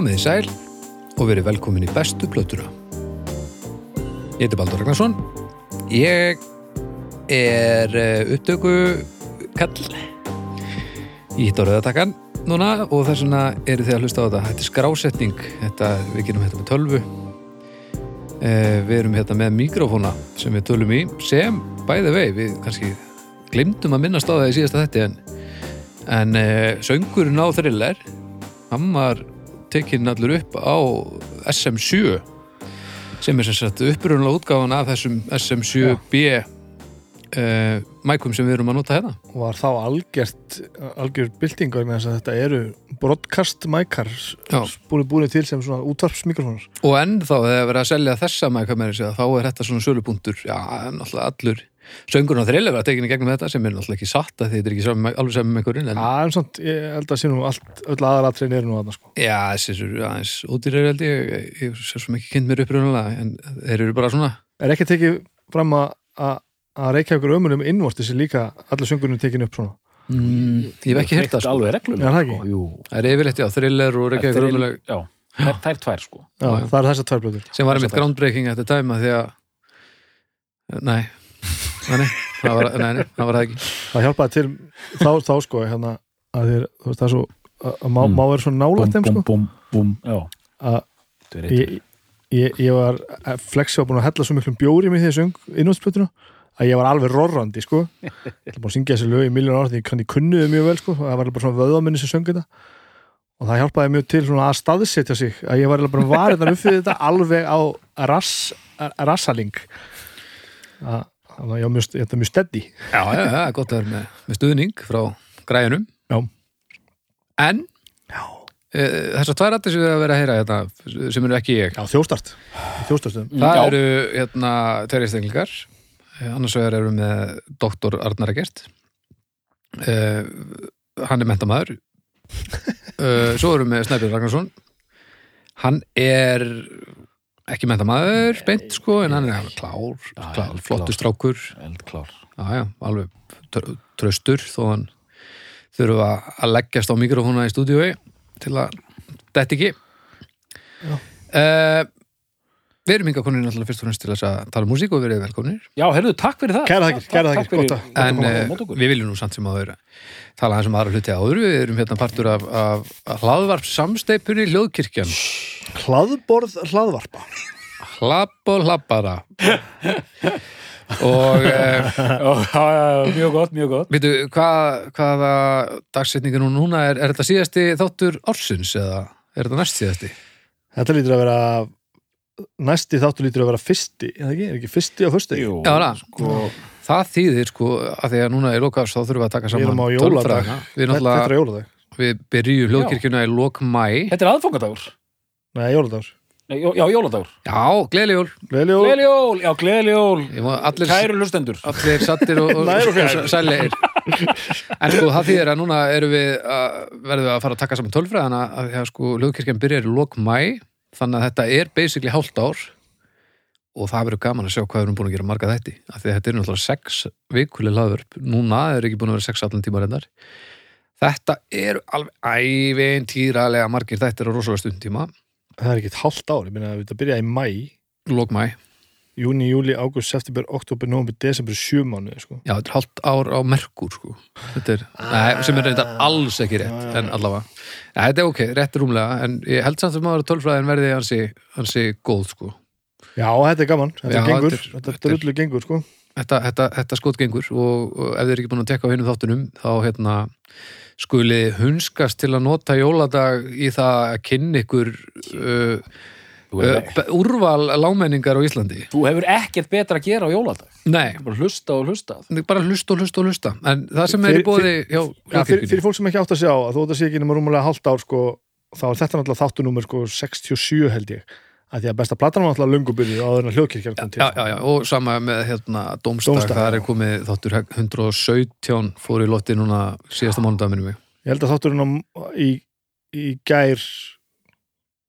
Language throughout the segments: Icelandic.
Komið í sæl og verið velkomin í bestu plötuna. Ég heiti Baldur Ragnarsson. Ég er eh, upptöku kall. Ég hitt á rauðatakkan núna og þess vegna eru þið að hlusta á þetta. Þetta er skrásetning, þetta, við gerum þetta með tölvu. Eh, við erum hérna með mikrofóna sem við tölum í sem, bæði vei, við kannski glimtum að minnast á það í síðasta þetta en, en eh, söngurinn á thriller hann var tekinn allur upp á SM7 sem er sem sagt upprunnulega útgáfan af þessum SM7B uh, mækum sem við erum að nota hérna. Var þá algjört algjör bylting vegna þess að þetta eru broadcast mækar Já. búin búin til sem svona útvarpsmikrofónar. Og enn þá þegar verið að selja þessa mæka með þessi þá er þetta svona sölupunktur. Já, náttúrulega allur söngurinn á þriðlega var tekinni gegnum þetta sem er náttúrulega ekki satt að þetta er ekki saman, alveg saman með einhverjum en Já, en svona, ég held að sé nú allt, öll aðalatriðin eru nú aðna sko. já, þessi eru aðeins ódýrir held ég, ég, sér svo mikið kynnt mér upprunalega en þeir eru bara svona. Er ekki tekið fram að að að reykja ykkur ömunum innvorti sem líka allir söngurinn tekin upp svona? Mm, ég hef ekki heyrt það sko. það sko. Jú. það er yfirleitt, já, thriller og reykja umuleg já, þær, þær tvær sko. Já, Já, það er þessar tvær blöður sem var einmitt groundbreaking at the time að því að nei, nei, það var, nei, nei, það ekki. Það hjálpaði til þá, þá sko hérna, að þér, þú veist það er svo að, má, Mm. má vera svo nálægt þeim sko. þetta er eitt ég, ég, ég var flexi var búin að hella svo miklum bjóri með því söng innvöldsplötuna að ég var alveg rorrandi sko. Ég var búin að syngja þessi lög í miljón ára því ég ég kunniði mjög vel sko og það var bara svona vöðaminni sem söng þetta. Og það hjálpaði mjög til svona að staðsetja sig að ég var alveg bara varið þannig upp fyrir þetta alveg á rass, rassaling. Að þannig að ég er mjög steddi já, já, já, gott að vera með, með stuðning frá græjunum. Já. en Já. e, þessar tvær rættir sem við að vera að heyra hérna, sem eru ekki ég. Já, þjóstart það Já. eru hérna tveir einstaklingar. Eh, annars vegar erum við með doktor Arnar Egert. Uh, hann er mentamæður. Uh, svo erum við með Snæbjörn Ragnarsson. Hann er ekki mentamæður beint sko en hann er klár, klár flottur strákur. Já, já, alveg tr- traustur þó hann þurfa að leggjast á mikrofóna í stúdíói til að þetta ekki. Uh, Við erum hinga konir náttúrulega fyrst og fremst til að tala um músík og verið velkonir já, herðu, takk fyrir það. Kæra þakkir, kæra þakkir, en uh, við viljum nú samt sem að vera tala aðeins um aðra hluti áður. Við erum hérna partur af, af, af hlaðvarp samsteipunni Ljóðkirkjan Hlaðborð hlaðvarpa. Hlapp og hlappara og uh, mjög gott, mjög gott. Veitu, hvað, hvaða dagsetningu nú núna? Er, er þetta síðasti þáttur ársins eða er þetta næst síðasti? Þetta lítur að vera næsti þáttu lítur að vera fyrsti er það ekki? Er ekki fyrsti á fyrsti? Jú, Já, það. sko, Það þýðir sko að því að núna er lokast þá þurfum við að taka Við saman erum á jóladag. Við, Þetta, er jóladag. við byrjum hljóðkirkjuna í lok mæ Þetta er aðfangadagur. Nei, jóladag Nei, jó- Já, jóladagur. Já, gleðli jól. Gleðileg jól. Gleðli jól, já, gleðli jól. Ég má- Allir, Kæru lustendur allir sattir og, og, og sælegir En sko það þýðir að núna erum við að, verðum við að fara að taka saman tölfræðina að því að sko hljóðkirkjan byrjar í lok mæ þannig að þetta er basically hálft ár og það verður gaman að sjá hvað við erum búin að gera marga þætti. Af því að þetta er náttúrulega sex vikuleg laðvörp núna er ekki búin að vera sex allan tíma reyndar. Þetta eru alveg ævintýralega margir þættir á rosalega stundtíma Það er ekki hálft ár, ég meina að þetta byrjaði í mæ lok mæ, Júni, júli, ágúst, september, oktober, nómur, desember, sjö mánuði sko. já þetta er hálft ár á merkur sko, þetta er nei, sem er reyndar alls ekki rétt Já, já. en allavega, ja, þetta er ok, rétt rúmlega en ég held samt að tölfræðin verði hansi, hansi góð sko Já, þetta er gaman, þetta Já, gengur þetta er- Þetta þetta er er- drullu gengur sko. þetta, þetta, þetta skot gengur og, og ef þið er ekki búin að tekka á hinum þáttunum þá hérna skuli hunskast til að nota jóladag í það að kynna ykkur uh, Þú uh, b- úrval lámenningar á Íslandi. Þú hefur ekkert betra að gera á jóladag. Nei, Bara hlusta og hlusta. Bara hlusta og hlusta og hlusta. En það sem er í bóði hjá Já, fyrir, fyrir fólk sem ekki átt að sjá að þó þetta sé ekki nema rúmulega hálft ár sko, þá er þetta náttúrulega þáttunúmer sko, 67 held ég. Að því að besta platan var náttúrulega löngubyrju áður en að hljóðkirkjan kom til. Já, já, já, og sama með hérna Dómstag, það er já. komið þáttur 117 fór í lotti núna síðasta mánudag minnum mig Ég held að þátturinn á, í, í gær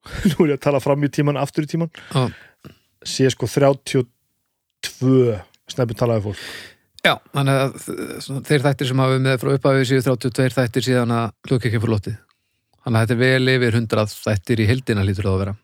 nú er ég að tala fram í tíman, aftur í tíman Já. sé sko 32 snæpun talaði fólk. Já, þannig að þeir þættir sem hafa með frá upphafið síðu 32 þættir síðan að hljóðkirkjan fór lottið þannig að þetta er vel yfir hundrað þættir í heldina lítur það að vera.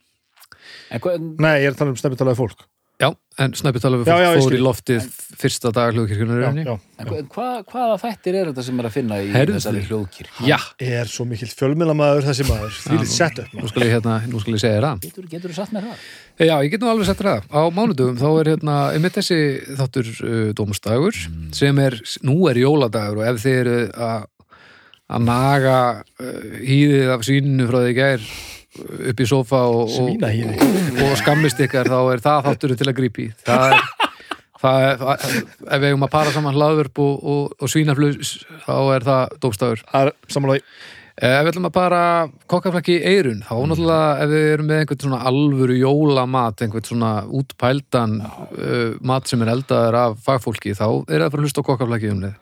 En hvað, Nei, ég er að tala um snabbi talaði fólk Já, en Snæpi tala við Já, já, ég fór í loftið fyrsta dag hvað, hvað, hvaða þættir er þetta sem er að finna í Heyrðu þessari þið? hljóðkir? Já, er svo mikill fjölmiðlamaður þessi maður því lítið sett upp nú skal ég, hérna, nú skal ég segja þér það. Getur, getur þú satt mér það? Já, ég get nú alveg sett það. Á mánudugum þá er hérna, einmitt þessi þáttur uh, dómstagur sem er, nú er jóladagur og ef þið eru að að naga uh, hýðið af svíninu frá því gær upp í sofa og, og, og, skammist ykkar þá er það þátturinn til að grípi það er, það er það, ef við eigum að para saman hlaðvörp og, og, og svínaflus þá er það er samanlega Eh, Ef við ætlum að bara kokkaflakki í eirun, þá náttúrulega ef við erum með einhvern svona alvöru jólamat, einhvern svona útpældan uh, mat sem er eldaður af fagfólki, þá er það að fara að hlusta á kokkaflakki um leið.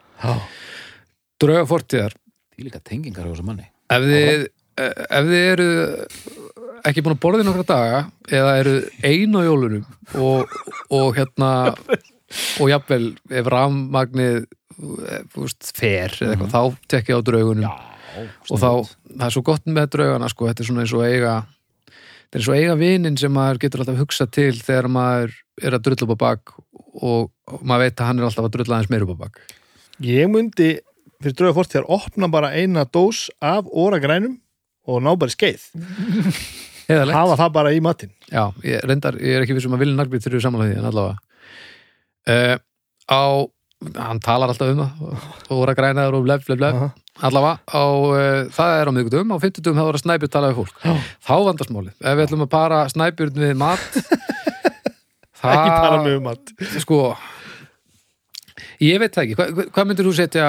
Drauga fortíðar, Því líka tengingar á þessu manni. Ef þið, ef þið eru ekki búin að borða í nokkra daga eða eru ein á jólunum og, og hérna og jafnvel ef rafmagnið eh, fer eða eitthvað, þá tekja á draugunum. Og þá, það er svo gott með draugana sko, þetta er svona eins og eiga þetta er eins og eiga vinin sem maður getur alltaf hugsað til þegar maður er að drulla upp á bak og, maður veit að hann er alltaf að drulla aðeins meir upp á bak. Ég myndi fyrir drauga fórtíðar opna bara eina dós af óragrænum og ná bara skeið hafa það bara í matinn. Já, ég, reyndar, ég er ekki vissum að vilja narbið þurfið samanlega því en allavega. Uh, á hann talar alltaf um það og grænaður og blef, blef, blef. Aha. allavega, á, uh, það er á miðgudum á fimmtudum þá er að snæpjur tala við fólk. Já. þá vandast málið, ef við ætlum að para snæpjurn við mat það, ekki bara með um mat. sko ég veit það ekki, hva- hvað myndir þú setja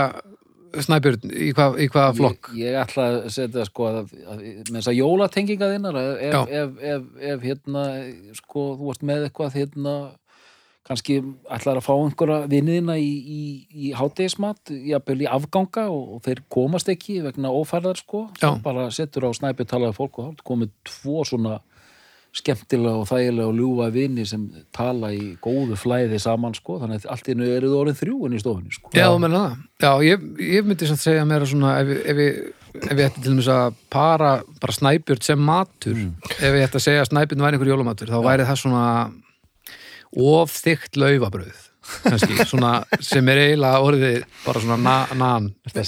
snæpjurn í hvað í hva flokk? Ég, ég ætla að setja sko að, að, með þess að jólatenginga þinnar ef, ef, ef, ef hérna sko þú varst með eitthvað hérna kannski ætlar að fá einhverja vinniðina í, í, í hátegismat jafnvel í afganga og, og þeir komast ekki vegna ófærðar sko. Bara settur á snæpi talaði fólk og komið tvo svona skemmtilega og þægilega og ljúfa vini sem tala í góðu flæði saman sko. Þannig að allt innu eru þú orðin þrjúin í stofunni sko. Já, þú menna það. Já, ég, ég myndi samt segja meira svona ef, við- ef, við- ef við ætti til dæmis að para bara snæpjörn sem matur ef við ætti að segja að snæpjörn væri einhver jólamatur þá væri það svona of þykkt laufabröð kannski, svona sem er eiginlega orðið bara svona na, nan. Það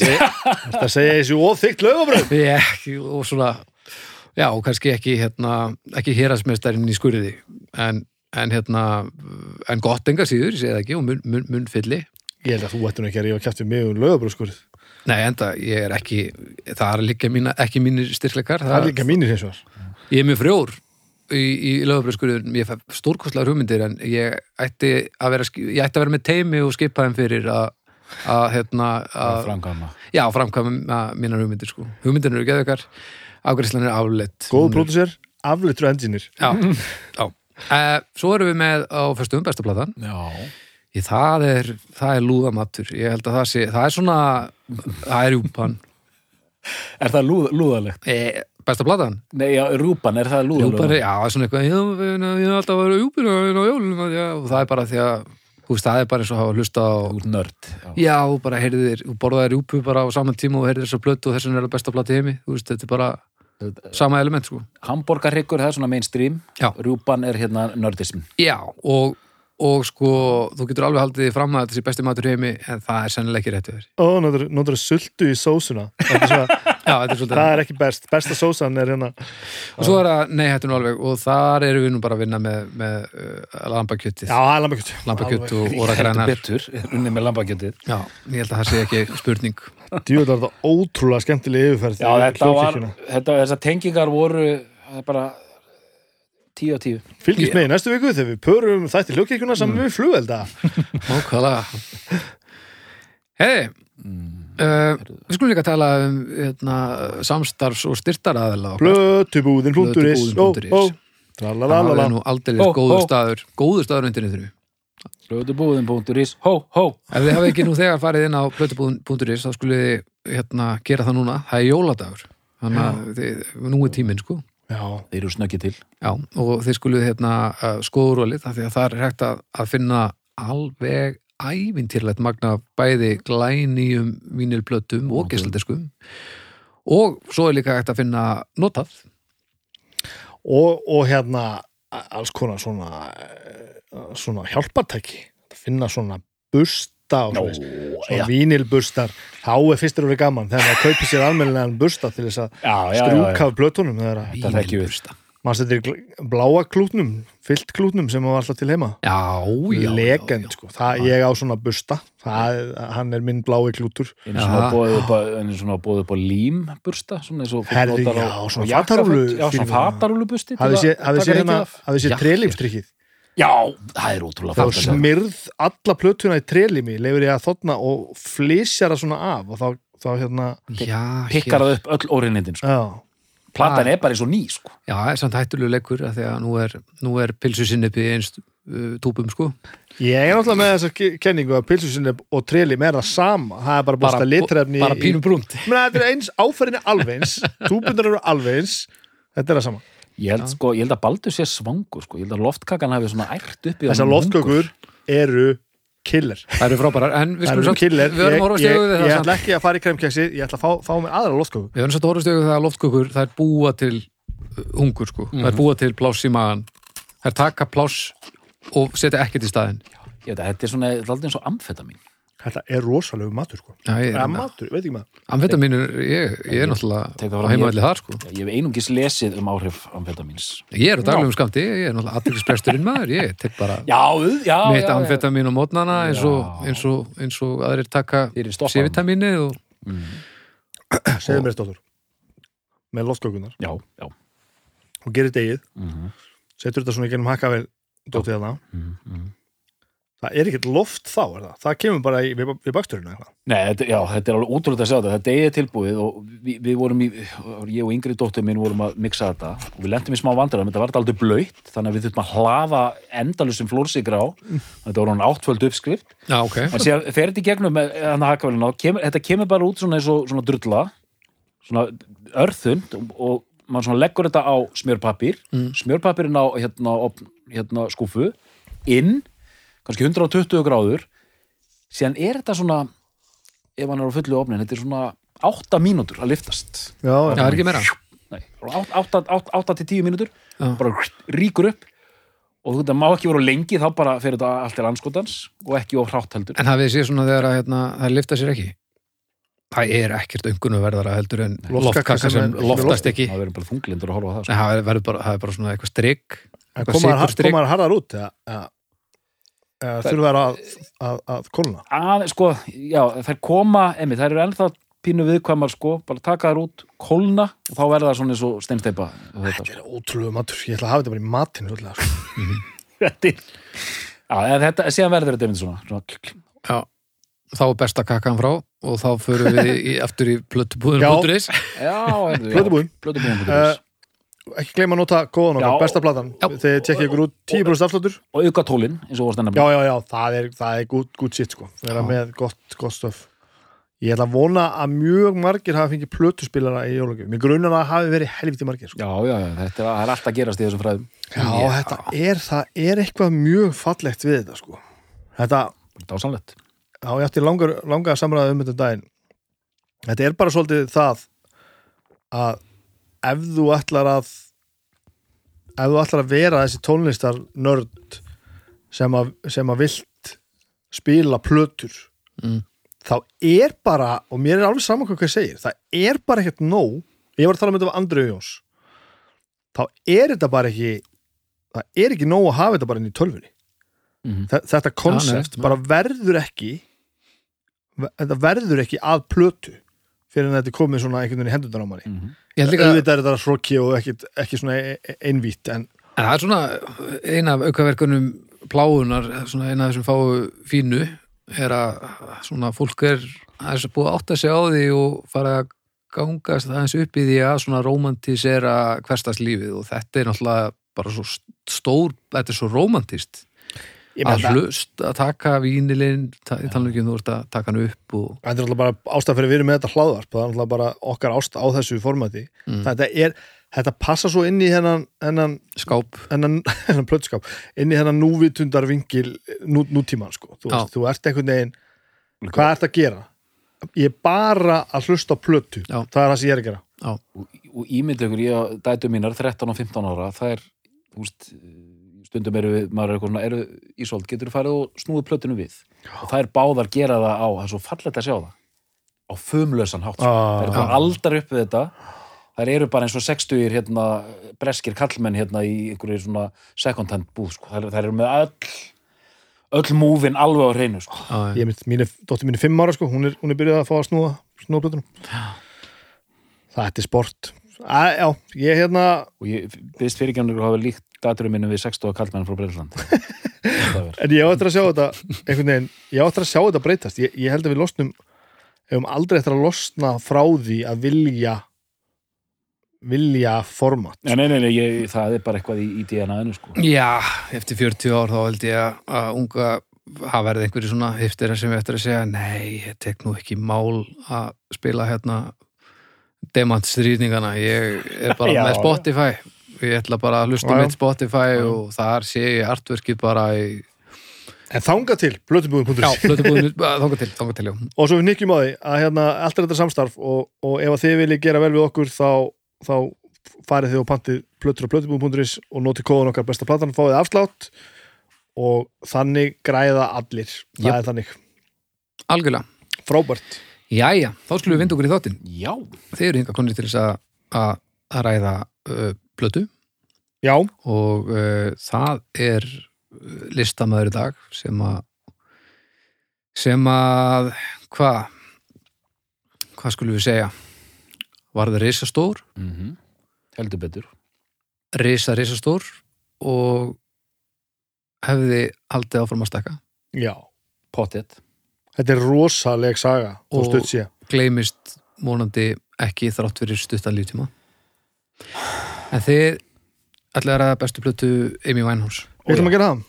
segja, þessu óþykkt lögabröð ekki, og svona já, og kannski ekki hérna ekki hérasmestarinn í skurði en, en hérna en gott enga síður, ég það ekki og mun, mun, mun fylli Ég held að þú nú ekki að rífa kæft við mig um lögabröð skurð Nei, enda, ég er ekki, það er líka mína, ekki mínir styrkleikar. Það er líka mínir hins vegar Ég er mjög frjór í, í lögabröðskurðun, ég fæ stórkostlegar hugmyndir en ég ætti að vera, ég ætti að vera með teimi og skipa þeim fyrir að, að hérna, að að, framkvæma já, framkvæma mínar hugmyndir, sko. Hugmyndir eru geðveikar, afgræslan er afleitt. Góð Hún er- pródusser, aflitru engineer Já, já. Uh, svo erum við með á fyrstum besta platan. Já, Í það er, það er lúðamatur. Ég held að það sé, það er svona, það er rjúpan. er það lúð, lúðalegt? Eh, besta platan? Nei, já, rjúpan, er það lúðalegt? Rjúpan er, já, svona eitthvað, ég ég hef alltaf verið rjúpin á jólum, já, og það er bara því að, þú veist, það er bara eins og að hafa hlusta á, nörd já. já, bara heyrðir, þú borðaði rjúpu bara á saman tíma og heyrðir þessa plötu og þess vegna er það besta plati heimi, þú veist, þetta er bara sama element, sko. Hamborgarhryggur, það er svona mainstream Já. Rjúpan er hérna nördism Já, og, og sko, þú getur alveg haldið fram að þetta sé besti matur heimi, en það er sennilega ekki rétt yfir. Ó, notar, notar sultu í sósuna Þetta er svona, Já, þetta er svolítið. Það er ekki best, besta sósan er hérna. Og svo er það, nei, þetta nú alveg, og þar erum við nú bara að vinna með, með uh, það er lambakjöt. Og Heldur órakrænar. betur, unni með lambakjötið. Já, ég held að það sé ekki spurning. Djúið var þetta ótrúlega skemmtileg yfirferð Já, þetta var, þetta, þessar tengingar voru það bara tíu á tíu. Fylgist með í næstu viku þegar við pörum þætti hljóðkirkjuna saman við flugelda Nákvæmlega. Hei uh, Við skulum líka tala um hérna, samstarfs- og Ó, Blötubúðin.is. ó, Það er nú aldrei góður staður. Góður staður Blöðubúðin.is, hó, hó. Ef þið hafa ekki nú þegar farið inn á blötubúðin.is þá skulum þið hérna, gera það núna. Það er jóladagur. Þannig að nú er tíminn sko. Já, Þeir eru snöggið til. Já, og þið skulum hérna af því að það er hægt að, að finna alveg ævintýrlegt magna bæði glænýjum vínilblötum og Ok. geislaldiskum og svo er líka hægt að finna notað og, og hérna alls konar svona eh, svona hjálpartæki að finna svona busta og Nó, svona, já. svona vínilbustar þá er fyrstur orðið gaman þegar maður kaupir sér almennilegan busta til þess að já. af blötunum að Þetta þekkjum við. Vínilbursta. Maður setur bláa klútnum fyllt klútnum sem var alltaf til heima? Já, já, legend já, já. sko, það ég á svona busta. Það, hann er minn blái klútur. Einu svona bóðið upp, á- á límbursta svona eins og Herri, notar já, á- svona Já, svona fatarúlubusti til hafið reykið hérna trelífstrikkið Já, það er ótrúlega þá smyrð alla plötuna í trelími leifir ég að þotna og flysjar það svona af og þá, þá hérna Pikkar það upp öll órinnindin sko. já, Platan er bara eins og ný sko. Já, það er samt hættulegu leikur af því að nú er, nú er pilsu sinnipi einst uh, túpum sko. Ég er náttúrulega með þessa ke- kenningu að pilsusinni og trelím er það sama. Það er bara búst að litrefni bara pínum brúnt. Þetta er eins, áferðinni alveg eins túbundar eru alveg eins þetta er það sama. Ég held, sko, ég held að Baldur sé svangur sko. Ég held að loftkakan hafi svona ært upp í þessar loftkökur eru killer. Það eru frábærar, en við skulum samt við verðum ég, að horfa ég, stjögu við ég það ætla samt ekki að fara í kremkeksi ég ætla að fá, fá mér aðra loftköku Við verðum samt að horfa stjögu það að loftkökur það er búa til uh, hungur sko. Það er búa til pláss í magan það er taka pláss og setja ekkert í staðinn. Ég veit að þetta er svona, þetta er aldrei eins og amfetamin þetta er rosalegu matur sko. Já, ég, eða matur, veit ekki maður. Amfetamínur, ég, ég er náttúrulega það á heimavalli þar sko. Ég hef einungis lesið um áhrif amfetamins Ég er á daglegum skamti, ég er náttúrulega aðtryggispresturinn maður, ég tek bara Já, já, mitt já, amfetamin á mótnana eins og, eins og, eins og aðrir taka. C-vitamini og segðu mér stóttur með loftkökunar Já, já. Og gerir degið Mhm, setur þetta svona í gennum hakkavel dótið þarna. Mhm, mhm. Það er ekkert loft þá er það? Það kemur bara í, við, við baksturinn eitthvað. Nei, þetta, já, þetta er alveg útrúlega að sjá þetta. Þetta er tilbúið og við, við vorum í ég og yngri dóttir minn vorum að mixa þetta. Og við lendum í smá vandræðum, þetta var aldrei blöytt þannig að við þurfum að hlaða endalusum flórsigra á. Þetta voru hann áttföld uppskrift. Já, ok. En síðan fer þetta í gegnum með hann að kemur, þetta kemur bara út svona eins og svona drulla svona örþund og, svona leggur þetta á smjörpapír mm. smjörpapírin á hérna, hérna skúfu inn, kannski 120 gráður. Síðan er þetta svona ef hann er á fullu opnin, þetta er svona 8 mínútur að liftast já, það er ekki meira? Nei, 8 til 10 mínútur. Já. bara ríkur upp. Og þú veit að má ekki vera of lengi þá bara fyrir þetta allt til anskotans og ekki of hrátt heldur. En hafið þið séð svona þegar að hérna, það lifta sér ekki? Það er ekkert öngunverðara heldur en loftkaka sem er- er loftast ekki. Það verður bara þunglindur að horfa það sko. Nei, það verður bara, það er bara svona eitthvað strik en eitthvað komaðar harðar út eða þurfa þær að, að, að kólna. Að, sko, já, þær koma emi, þær eru ennþá pínu viðkvæmar sko, bara taka þær út, kólna og þá verða það svona eins og steinsteipa þetta, þetta er ótrúlega matur, ég ætla að hafa þetta bara í matinu sko. þetta er já, en þetta, síðan verður þetta einmitt svona, svona kl- kl- Já, þá er besta kakkan frá og þá förum við í, aftur í plöttubúðin Já. Ekki gleyma að nota góðan okkar, besta platan. Þegar tekja ykkur út. 10% afsláttur. Og auka tólin, eins og vorst enn já, já, já, það er, það er gút, gút sitt sko, vera Já. með gott, gott stöf ég ætla að vona að mjög margir hafa fengið plötuspilara í jólagjöf. Mér grunar að það hafi verið helviti margir sko. já, já, þetta er, það er alltaf að gerast í þessum fræðum. Já, Já. þetta er, það er eitthvað mjög fallegt við þetta sko. Þetta, dásanlegt já, ég ætti langar, langar samræða um þetta um daginn. Þetta er bara svolítið það að ef þú ætlar að ef þú ætlar að vera þessi tónlistar nörd sem að, sem að vilt spila plötur Mm. þá er bara, og mér er alveg saman hvað hvað segir, það er bara ekkert nóg ég var að tala um þetta af Andreu Jóns þá er þetta bara ekki það er ekki nóg að hafa þetta bara inn í tölfunni. Þe- þetta konsept nei. bara verður ekki þetta verður ekki að plötu fyrir en þetta komið svona einhvern veginn í hendundan á manni. Held líka, auðvitað er þetta hrokki og ekki, ekki svona e- e- einvítt en en það er svona eina af aukaverkunum pláunar svona eina af þessum fáu fínu er að svona fólk er aðeins að búið að átta sig á því og fara að gangast aðeins upp í því að svona romantísera hverstarslífið og þetta er náttúrulega bara svo stór, þetta er svo romantist að það hlust, að taka vínilinn nú ekki um þú ert að taka hann upp og þetta er alltaf bara ástæð fyrir að við erum með þetta hlaðvarp það er alltaf bara okkar ástæð á þessu formati. Mm. þetta er, þetta passa svo inn í hennan, hennan skáp. hennan, hennan plötskap inn í hennan núvitundar vingil nú, nútíman sko. Þú, veist, þú ert einhvern veginn hvað ert að gera? Ég er bara að hlusta á plötu. Já. það er það sem ég er að gera. Já, og, og ímyndi ykkur, ég og dætu mínar 13 og 15 ára, það er þú veist, stundum eru við maður er eitthvað svona, eru ísolt, getur farið og snúið plötinu við? Og það er báðar gera það á, það er svo fallegt að sjá það. Á fumlösan hátt, sko. Ah. það er bara aldar upp við þetta. Það eru bara eins og 60 hérna, breskir kallmenn hérna í einhverju svona second hand búð, sko. það eru er með öll öll múfin alveg á hreinu, sko. Já, já. ég mynd, mín er, dóttir mín er fimm ára sko. Hún er, hún er byrjað að fá að snúa snúa plötunum. Það er sport. Að, já, ég hérna og ég byrðist fyrirgjarnir að hafa líkt daturum minni við 60 kallmenn frá Breitland En ég á eftir að sjá þetta einhvern veginn, ég á eftir að sjá þetta breytast. Ég, ég held að við losnum hefum aldrei eftir að losna frá því að vilja vilja format. Nei, nei, nei, nei ég, það er bara eitthvað í, í DNA-inu sko. Já, eftir 40 ár þá held ég að- að unga hafa verið einhverju svona hiftir sem við eftir að segja nei, ég tek nú ekki mál að spila hérna demantstrýtningana ég er bara Já, með já. Ég ætla bara að hlusta mitt Spotify Já. og þar sé ég artverkið bara í en þanga til, blötubúðum.is Já, blötubúðinu, þanga til, þanga til, já. Og svo við nýkjum á því að hérna, allt er þetta samstarf og, og ef að þið viljið gera vel við okkur þá, þá farið þið og pantið plötur á blötubúðum.is og notið kóðan okkar besta platan fáið afslátt og þannig græða allir. Það Jep. er þannig, Algjörlega, frábært. Jæja, þá skulum við vinda okkur í þáttinn. Já, Þið eru hinga konir til þess að ræða uh, blötu já, og uh, það er uh, listamæður í dag sem að sem að hvað hvað skulum við segja? Var það risastór. Mm heldur betur. Risa risastór og hefði haldið áfram að stakka já. Pottet. Þetta er rosaleg saga og gleymist mónandi ekki þrátt fyrir stuttan líftíma en þið ætlaði að ræða bestu plötu Amy Winehouse. Við ætlum að gera það.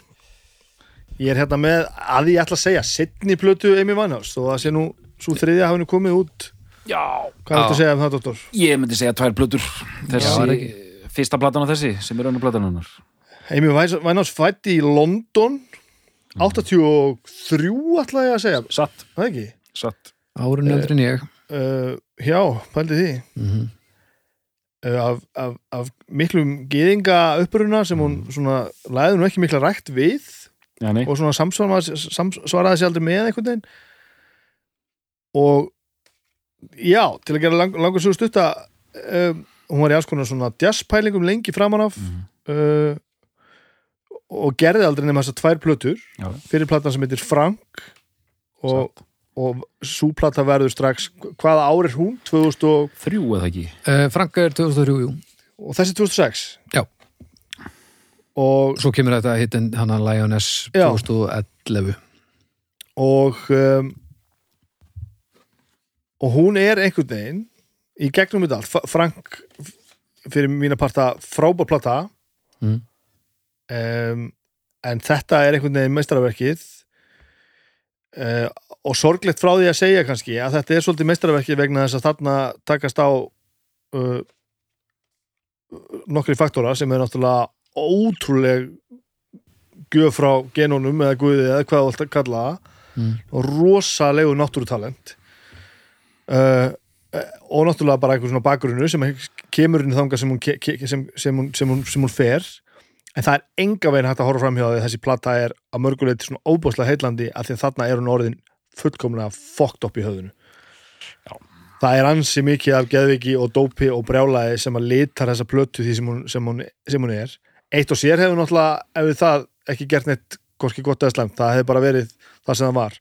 Ég er hérna með, að ég ætla að segja setni plötu Amy Winehouse þó að sé nú svo þriðja hafi nú komið út. Já, Hvað er þetta að segja um það, doktor? ég myndi segja tvær plötur. Já, er Þessi, ekki- fyrsta platan á þessi sem er önnur platan hennar. Amy Winehouse fætt í London. 83 ætla ég að segja, Satt, það ekki? satt. Árun eldri en ég. Uh, já, pældi því. Mm uh, af, af, af miklum geðinga uppruna sem hún svona læði nú ekki mikla rækt við Já, og svona samsvaraði, samsvaraði sér aldrei með einhvern veginn. Og já, til að gera lang, langur svo stutta um, hún var í alls konar svona jazzpælingum lengi framan af Mhm. uh, og gerði aldrei nema þessar tvær plötur fyrir platan sem heitir Frank og, satt og svo plata verður strax hvaða ár er hún? 2000 og, Þrjú eða ekki uh, Frank er 2003, jú og þessi 2006 Já. og Svo kemur þetta hittin hana Lioness Já. 2011 og um, og hún er einhvern veginn í gegnum þetta allt, Frank fyrir mína parta frábær plata Mm. um, en þetta er einhvern veginn meistaraverkið uh, og sorglegt frá því að segja kannski að þetta er svolítið meistaraverkið vegna þess að þarna takast á uh, nokkri faktora sem er náttúrulega ótrúleg gjöf frá genónum eða guði eða hvað þú ætti að kalla mm. og rosalegu náttúrutalent. Uh, og náttúrulega bara eitthvað svona bakgrunnu sem kemur inn í þanga sem hún, ke- ke- sem, sem, hún, sem, hún, sem hún fer en það er enga veginn hægt að horfa fram hjá því þessi plata er að mörguleiti svona óbúslega heillandi að því að þarna er hún orðin fullkomlega fokkt upp í höfðinu. Já. það er ansi mikið af geðviki og dópi og brjálæði sem að litar þessa plötu því sem hún, sem hún, sem hún er. Eitt og sér hefur náttúrulega ef það ekki gert neitt hvorki gott eða slemt, það hefði bara verið það sem það var.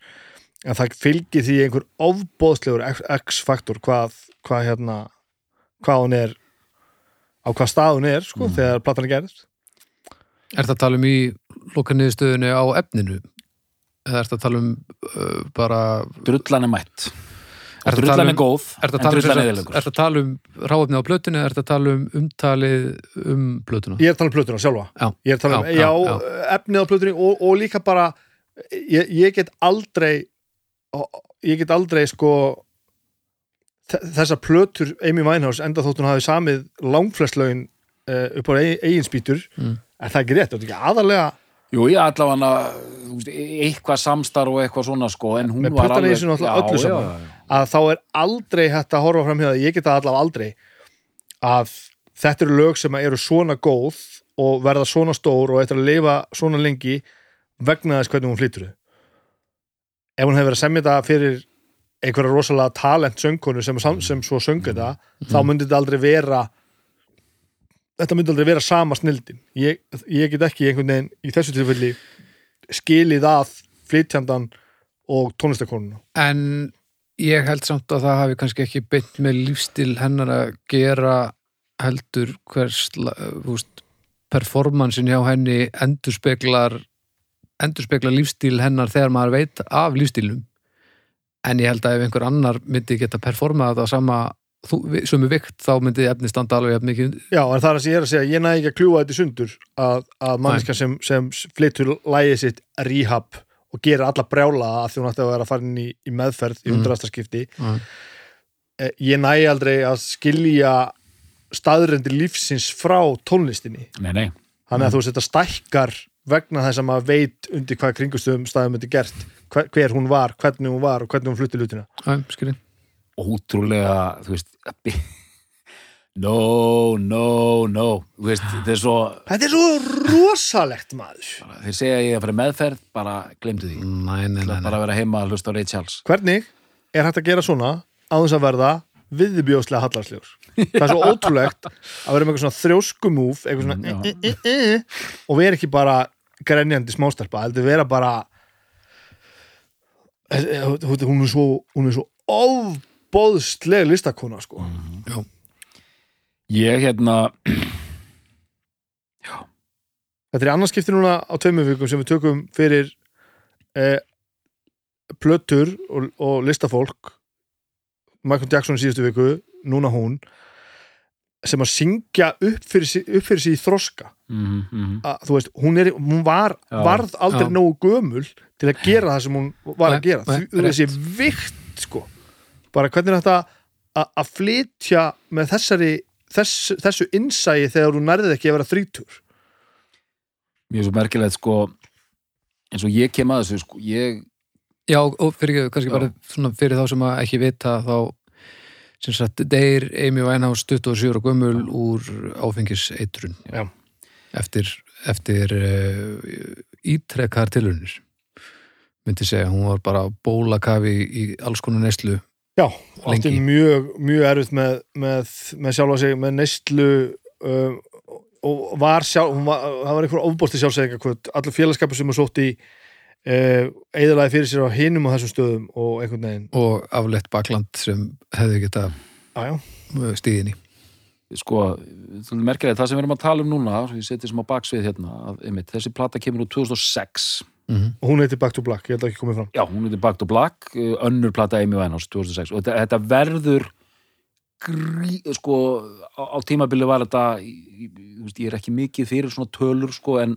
En það fylgir því einhver ofbóðslegur X-faktor hvað, hvað hérna hvað hún er á hvað stað hún er sko, þegar platan er gerð Er þetta að tala um í lokaniðstöðunni á efninu? Eða er þetta að tala um uh, bara Drullan er mætt er um- góð Er þetta En að tala um, drullan er ertu að tala um ráefni á plötunni eða er þetta að tala um umtalið um plötuna? ég er að tala um plötuna sjálfa Já. ég er að tala um, Já, já, já, efnið á plötunni og, og líka bara ég, ég get aldrei ég get aldrei sko þe- þessar plötur Amy Winehouse enda þótt hún hafi samið langflest lögin uh, upp á eigin spýtur Mm. en það er ekki rétt, þetta er ekki aðalega Jú, ég allavega þú veist, eitthvað samstarf og eitthvað svona sko, en hún var alveg öllu Já, saman. já, já. að þá er aldrei hægt að horfa fram hjá það, ég get það allavega aldrei að þetta eru lög sem eru svona góð og verða svona stór og eitthvað að lifa svona lengi vegna þess hvernig hún flytur þau ef hún hefur verið að semja þetta fyrir einhverja rosalega talent söngkonu sem, sam- sem svo söng þetta þá myndi þetta aldrei vera þetta myndi aldrei vera sama snildin ég, ég get ekki einhvern veginn í þessu tilfelli skilið að flytjandan og tónlistakonuna En ég held samt að það hafi kannski ekki beint með lífstil hennar að gera heldur hvers veist, performansin hjá henni endurspeglar endurspeglar lífstil hennar þegar maður veit af lífstilnum en ég held að ef einhver annar myndi geta performað þetta á sama sömu vikt þá myndi efni standa alveg jafn mikið Já, en það er að ég er að segja, ég næði ekki að kljúa þetta í sundur að, að manneska sem, sem flytur lægið sitt rehab og gerir alla brjála að því hún ætti að vera að fara inn í, í meðferð í Mm. undrastaskipti. Mm. Eh, ég næði aldrei að skilja staðrendir lífsins frá tónlistinni. Nei, nei, þannig að þú veist þetta stækkar vegna þess að maður veit undir hvað kringustöðum staðum myndi gert hver, hver hún var, hvernig hún var og hvernig hún flutti lutina. Ótrúlega þú veist no, no, no þú veist, þetta er svo Þetta er svo rosalegt maður. Bara, þeir segja ég að fara meðferð bara glemdu því, Nei, nei, nei, Það nei. bara vera heima að hlusta á Ray Charles. Hvernig er hægt að gera svona á þess að verða viðbjóðslega hallarslegur það er svo ótrúlegt að vera með eitthvað svona þrjóskumúf eitthvað svona Mm, e, e, e, og vera ekki bara grenjandi smástarpa, heldur vera bara Eh, eh, hún er svo hún er svo ofbóðsleg listakona sko. Mm. ég hérna þetta er annars skipti núna á tveimur vikum sem við tökum fyrir eh, plötur og, og listafólk. Michael Jackson í síðustu viku núna hún sem að syngja upp fyrir, fyrir sig í þroska. Mm, mm, að, þú veist, hún, er, hún var, Já, varð aldrei já. nógu gömul til að gera það sem hún var að gera. Nei, Þú- þessi vikt bara hvernig er þetta að, að flytja með þessari þess, þessu innsæi þegar hún nærðið ekki að vera þrítur? Mjög svo merkilegt sko eins og ég kem að þessu sko ég, Já, og fyrir ekki, kannski Já. bara svona fyrir þá sem að ekki vita þá sem sagt, deyr Amy Winehouse 27 ára gömul úr áfengiseitrun. Já. eftir, eftir uh, ítrekkar tilunir myndi segja, hún var bara bólakafi í, í alls konar neyslu Já, átti mjög, mjög erfitt með, með, með sjálfa sig, með neyslu um, og var sjálf, var, það var einhver ofbósti sjálfsæðinga allur félagskapur sem hún sótt í uh, eðalaði fyrir sér á hinum á þessum stöðum og einhvern veginn. Og afleitt bakland sem hefði geta já, stíðin í. Sko, þú merkilegt það sem við erum að tala um núna, svo ég seti sem á baksvið hérna, að, einmitt, þessi plata kemur úr 2006 mm og hún heitir Back to Black, ég held að ekki komið fram. Já, hún heitir Back to Black, uh, önnur plata Amy Winehouse 2006 og þetta, þetta verður grí, sko á, á tímabili var þetta veist, ég er ekki mikið fyrir svona tölur sko, en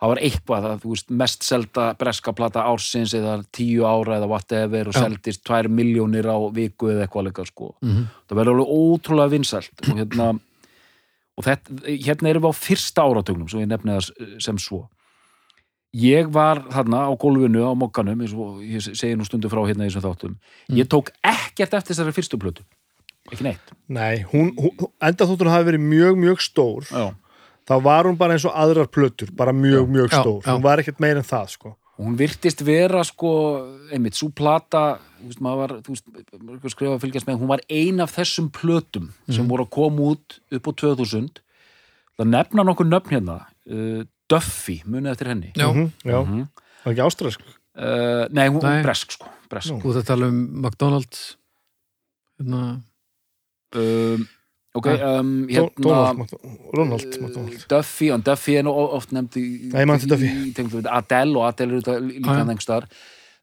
það var eitthvað að, þú veist, mest selda breska plata ársins eða tíu ára eða whatever og seldist tvær miljónir á viku eða eitthvað leika sko. -hmm. það verður alveg ótrúlega vinsælt og hérna og þetta, hérna erum við á fyrsta áratögnum sem ég nefni það sem svo ég var þarna á gólfinu á mokkanum, eins og ég segi nú stundu frá hérna í þessum þáttum, ég tók ekkert eftir þessari fyrstu plötu. Ekki neitt. Nei, hún, hún enda þóttur hafi verið mjög, mjög stór. Já. þá var hún bara eins og aðrar plötur bara mjög, mjög Já, stór, já. hún var ekkert meir en það sko. og hún virtist vera sko, einmitt, svo plata þú veist, maður var, þú veist, maður skrifa að fylgjast með, hún var ein af þessum plötum sem voru að koma út upp á 2000 það nefna nokkur nöfn hérna. Uh, Duffy, munið eftir henni Já, Mhm, já, Mhm. var ekki ástræðsk Uh, nei, hún Nei. er bresk sko bresk. Þú að tala um McDonalds hérna Um, ok, Ja. um, Donald, hérna Mc- Ronald uh, McDonald Duffy, en Duffy er nú oft nefnd í, Nei, ég man til Duffy. í, tengslum við Adele og Adele eru þetta líka hann einhverstar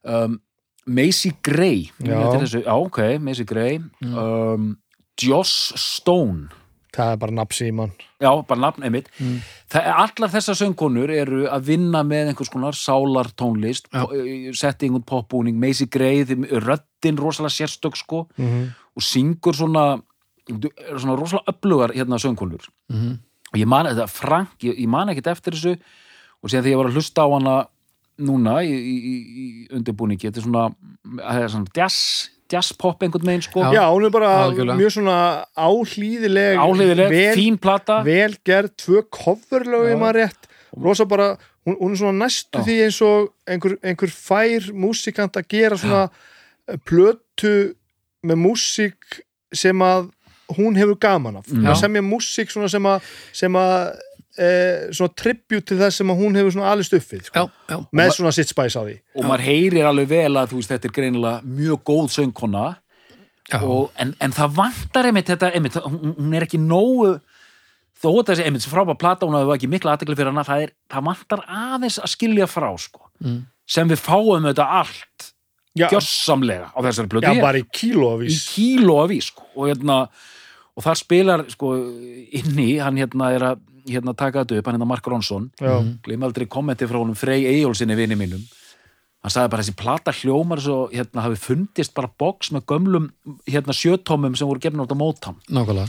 um, Macy Gray Já. já. Þessu, já, ok, Macy Gray Mm. um, Joss Stone það er bara napsi í mann já, bara nafn einmitt Mm. Allar þessar söngkonur eru að vinna með einhvers konar sálar tónlist Já. setting og popbúning Gray, þeim- röddin rosalega sérstök sko mm -hmm. og syngur svona svona rosalega öflugar hérna söngkonur mm og ég man þetta Frank, ég, ég man ekkert eftir þessu og síðan þegar ég var að hlusta á hana núna í, í, í, í undirbúningi þetta er svona, það er svona jazz, jazz pop einhvern veginn sko Já, hún er bara Algjörlega. mjög svona áhlýðileg áhliðileg, vel, fín plata vel gerð, tvö coverlög Já. ég maður rétt, rosa bara hún, hún er svona næstu Já. því eins og einhver, einhver fær músikant að gera svona eh, plötu með músík sem að hún hefur gaman af Já. að semja músík svona sem að sem að e, svona tribute til þess sem hún hefur alist uppið sko, já, já, með svona sitt spæs á því og maður heyrir alveg vel að þú veist, þetta er greinilega mjög góð söngkona já. og, en, en það vantar einmitt þetta, einmitt, hún, hún er ekki nógu þó að þessi einmitt frábæð plata hún hafa ekki mikla aðtekli fyrir hana það, er, það vantar aðeins að skilja frá sko, Mm. sem við fáum þetta allt já, gjössamlega á þessari já, plötu hér. bara í í kílóavís kíló af ís sko. og hérna og þar spilar sko inni, hann hérna er að hérna taka þetta upp, hann hérna Mark Ronson. Já, gleym aldrei kommenti frá honum Frey Eyjólfsinni vini mínum. Hann sagði bara þessi plata hljómar svo hérna hafi fundist bara box með gömlum hérna sjötómum sem voru gefnir át á mótam nákvæmlega.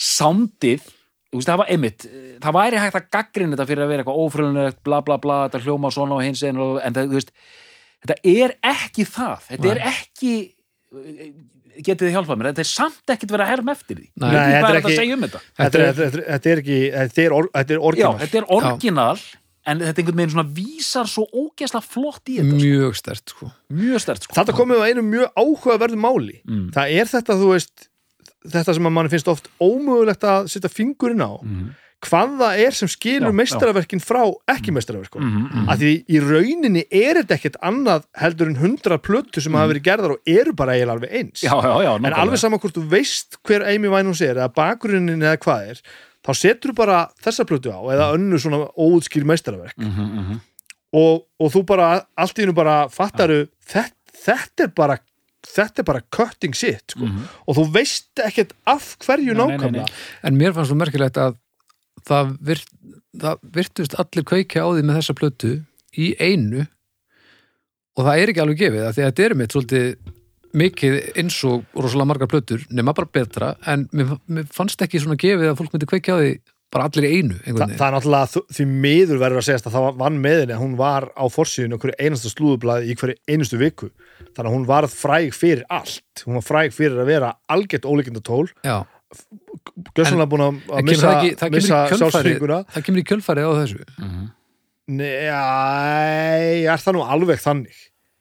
Soundið, þú veist það var einmitt það væri hægt að gaggrinn þetta fyrir að vera eitthvað ófrölunlegt, bla bla bla, þetta hljóma svona og hins einu, en það, þú veist þetta er ekki það, þetta er ekki getið þið hjálpað mér, þetta er samt ekkit verið að herma eftir því Nei. Nei, þetta er ekki- segja um þetta þetta er, er, er er, er orginal þetta er orginal en þetta einhvern veginn svona vísar svo ógeðslega flott í þetta, mjög stert sko. mjög stert sko. Þetta komið á einu mjög áhugaverðu máli Mm. það er þetta, þú veist þetta sem að manni finnst oft ómögulegt að setja fingurinn á Mhm. Hvað það er sem skilur meistaraverkin frá ekki meistaraverkum Mhm, mhm. að því í rauninni er þetta ekkert annað heldur en hundra plötu sem hafa verið gerðar og eru bara eiginlega alveg eins. Já, já, já, en alveg saman hvort þú veist hver Amy Winehouse er eða bakgrunnin eða hvað er þá setur þú bara þessa plötu á eða önnu svona óutskýr meistaraverk. Mhm, mhm. og, og þú bara allt í hennu bara fattaru þetta, þetta er bara þetta er bara cutting shit sko. Mhm. og þú veist ekkert af hverju nákvæmlega. En mér fannst svo merkilegt að það, virt, það virtust allir kveikja á því með þessa plötu í einu. Og það er ekki alveg gefið af því að þetta er mitt svolítið mikið eins og rosalega margar plötur nema bara betra en mér, mér fannst ekki svona gefið að fólk myndi kveikja á því bara allir í einu Þa, það er náttúrulega því miður verður að segjast að það vann með henni að hún var á forsíðinu okkur einasta slúðublaði í hverju einustu viku. Þannig að hún varð fræg fyrir allt. Hún var fræg fyrir að vera algjört ólíkinda tól Já, gössanlega búin að- missa, það, ekki, það, missa sjálfsfringuna það kemur í kjölfarið á þessu Mhm. Nei, er það nú alveg þannig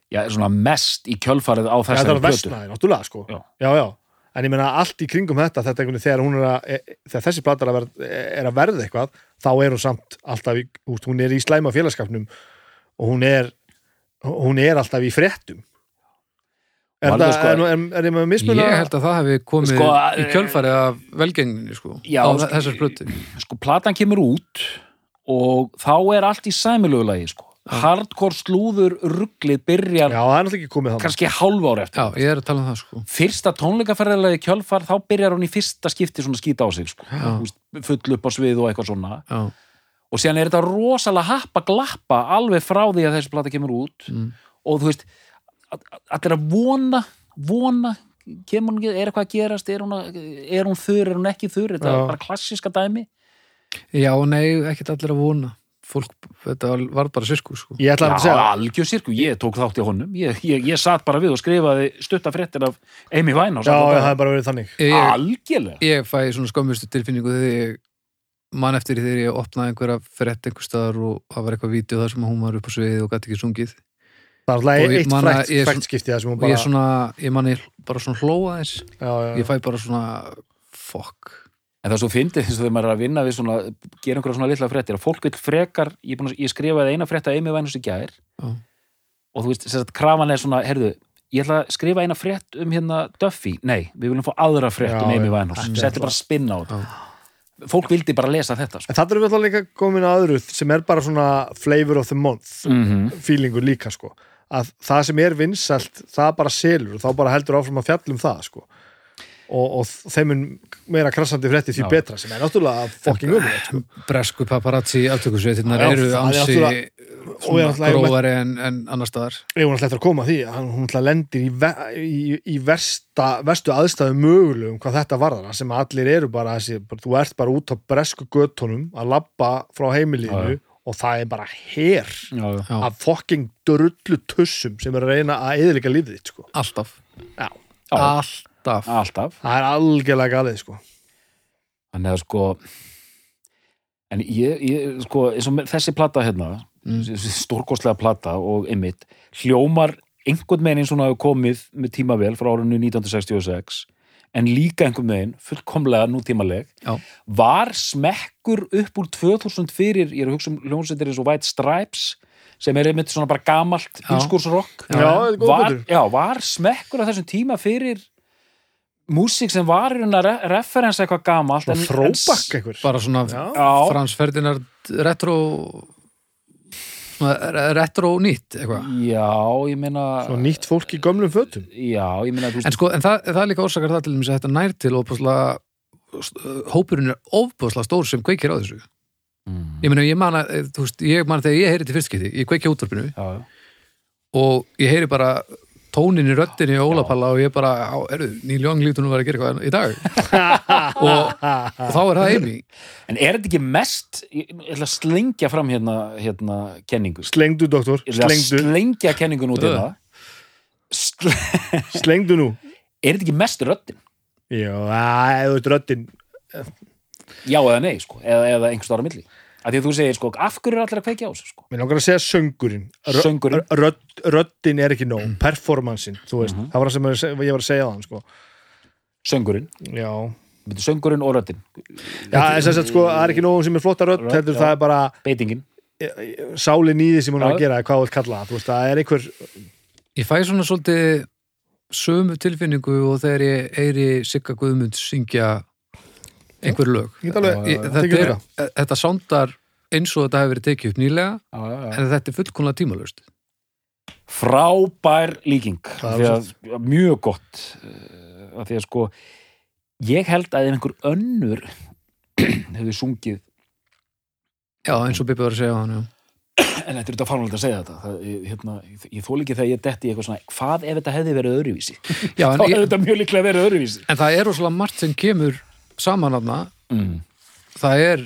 Já, svona mest í kjölfarið á Já, það þessari er plötu vestnaði, náttúrulega sko Já. já, já. En ég meina allt í kringum þetta, þetta veginn þegar hún er að, e- þegar þessi plata er að verða, er að verða eitthvað, þá er hún samt alltaf í, hún er í slæma félagskapnum og hún er hún er alltaf í fréttum Er, það, sko- er, er, er ég með mismuna? Ég held að það hefði komið Sko, í kjölfarið af velgengninni sko, Já, á sko- þessar plötu Sko, platan kemur út og þá er allt í sæmilögulagi sko. Hardcore slúður rugglið byrjar Já, það er náttúrulega ekki komið þannig kannski hálf ára eftir Já, ég er að tala um það sko Fyrsta tónleikaferðalagi kjölfar þá byrjar hún í fyrsta skipti svona skýta á sig sko. Já. Þú veist, full upp á svið og eitthvað svona Já, og síðan er þetta rosalega happa glappa alveg frá því að þessi plata kemur út Mm. og þú veist að- að- allir að vona vona, kemur hún ekki, er eitthvað að gerast er hún, er hún þurr, er hún ekki þurr? Þetta Já. er bara klassiska dæmi. Já nei, ekkert allir að vona. Fólk, þetta var- bara sirku sko. Ég ætla að segja algjör sirku, ég tók þátt í honum. Ég, ég, ég satt bara við og skrifaði stutta fréttir af Amy Winehouse Já, það er bara verið þannig. Ég, algjörlega. ég fæ svona skömmustu tilfinningu þegar ég man eftir því þegar ég opnaði einhverja frétt einhver staðar og það var eitthvað vídeo þar sem hún var upp á sviði og gæti ekki sungið Það er Og alltaf eitt man að frækt, ég er frækt skipti það sem hún og bara ég svona, ég man ég bara svona hlóa þess já, já, ég fæ bara svona fuck. En það er svo fyndið eins og þegar maður er að vinna við svona, gera einhverja svona litla fréttir. Að fólk vil frekar, ég, er að- ég skrifaði eina frétt að Amy Winehouse í gær. Já. og þú veist, þess að krafan er svona, herðu, ég ætla að skrifa eina frétt um hérna Duffy, nei, við viljum fá aðra frétt Já, um Amy Winehouse, er setti bara spinn á þetta. Fólk vildi bara lesa þetta, sko. En það er við alltaf líka komin að öðru sem er bara svona flavor of the month Mm feelingur líka sko að það sem er vinsælt, það bara selur og þá bara heldur áfram að fjallum það sko og, og þeim mun meira krassandi frétti því Já. betra sem er náttúrulega fucking umrætt sko. Bresku paparazzi aftökusveitirnar Já, eru er ansi grófari en, en annar staðar ég hún ætla eftir að koma því að hún ætla lendir í, ve í, í versta, verstu aðstæðu mögulegum hvað þetta varðar sem allir eru bara þessi, bara, þú ert bara út á bresku göttunum að labba frá heimilínu. Og það er bara her já, já. Já. af fucking drullu tussum sem er að reyna að eðlika lífið þitt sko. alltaf alltaf alltaf það er algjörlega galið sko. þannig að sko en ég, ég sko eins og með þessi plata hérna Mm. stórkostlega plata og einmitt hljómar einhvern veginn eins og hún hafi komið með tímavel frá árinu 1966 en líka einhvern veginn fullkomlega nútímaleg. Já. var smekkur upp úr 2000 fyrir, ég er að hugsa um hljómsveitir eins og White Stripes sem er einmitt svona bara gamalt er góð var, var smekkur á þessum tíma fyrir músík sem var í raun að re referensa eitthvað gamalt Svona throwback einhver bara svona Já. Já, Frans Ferdinand retro retro nýtt eitthvað? Já, ég meina Svo nýtt fólk í gömlum fötum. Já, ég meina þú en sko, en það, það er líka orsakar það til þess að þetta nær til og opaslega hópurinn er ofbúslega stór sem kveikir á þessu. Mm, ég meina, ég man að, þú veist, ég man þegar ég heyri til fyrstskipti, ég kveiki á útvarpinu já, já. og ég heyri bara tónin í röddinni í Ólapalla og ég bara, eru, Neil Young lítur nú að vera að gera eitthvað í dag. Og, og þá er það Amy. En er þetta ekki mest ég ég ætla að slengja fram hérna, hérna kenningu? Slengdu, doktor, Ég ætla að slengdu. slengja kenningun út Ö. hérna. Sl Slengdu nú. Er þetta ekki mest röddin? Já, eða röddin. Já eða nei, sko, eða, eða einhvers ára milli að því að þú segir, sko, af hverju er allir að kveikja á þessu, sko Mér langar að segja söngurinn Rö- Söngurinn. rödd, Röddin er ekki nóg, performansin Þú veist, Mhm. það var það sem ég var að að segja það sko. Söngurinn, Já, Byrju, söngurinn og röddin Já sem sagt sko, það er ekki nóg sem er flotta rödd Rödd, heldur já. það er bara Beitingin sálin í því sem hún er Já. að gera hvað þú vilt kalla það, þú veist, það er einhver ég fæ svona svolítið sömu tilfinningu og þegar ég heyri Sigga Guðmund syngja einhver lög. Þetta, er, þetta. sándar eins og þetta hefur verið tekið upp nýlega já, já, já. en þetta er fullkomlega tímalust frábær líking. Er að, mjög gott uh, að því að sko ég held að ef einhver önnur hefði sungið já, eins og Bibi var að segja á hann já. en þetta er þetta fármulegt að segja þetta. Það, hérna, ég, ég þól ekki þegar ég detti eitthvað svona hvað ef þetta hefði verið öðruvísi? Já, þá en, hefði þetta mjög líklega verið öðruvísi. En það er rosalega margt sem kemur saman af mm. það er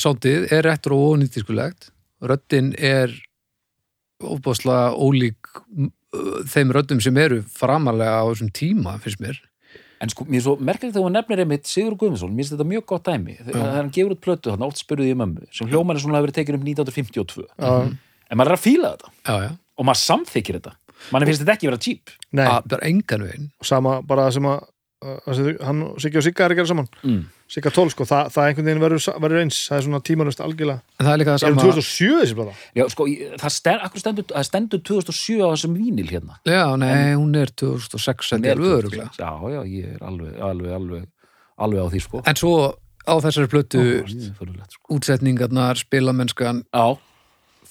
sándið er retro og nýttiskulegt röddin er ofbáslega ólík þeim röddum sem eru framalega á þessum tíma finnst mér. En sko, mér er svo merkilegt þegar hún nefnir einmitt Sigur Guðmundsson, mér finnst þetta mjög gott dæmi. Þegar hann gefur út plötu, þannig oft spurði ég mömmu sem hljómar er svona að vera tekin upp 1952 Já, en maður er að fíla þetta. Já, já, og maður samþykir þetta. Mann finnst þetta ekki vera cheap. Nei, að, bara engan veginn. Sama bara það sem að, hann og Siggi og Sigga er að gera saman mm. Sigga 12 sko, það, það einhvern veginn verður, eins það er svona tímanust algjörlega en það er líka það sama 2007 þessi blata? Já, sko, það stend, akkur stendur, það stendur 2007 á þessum vínil hérna. já, nei, hún er 2006 þetta er öðruglega Já, já, ég er alveg, alveg, alveg, alveg á því, sko. en svo á þessari plötu sko. útsetningarnar, spilamennskan Já,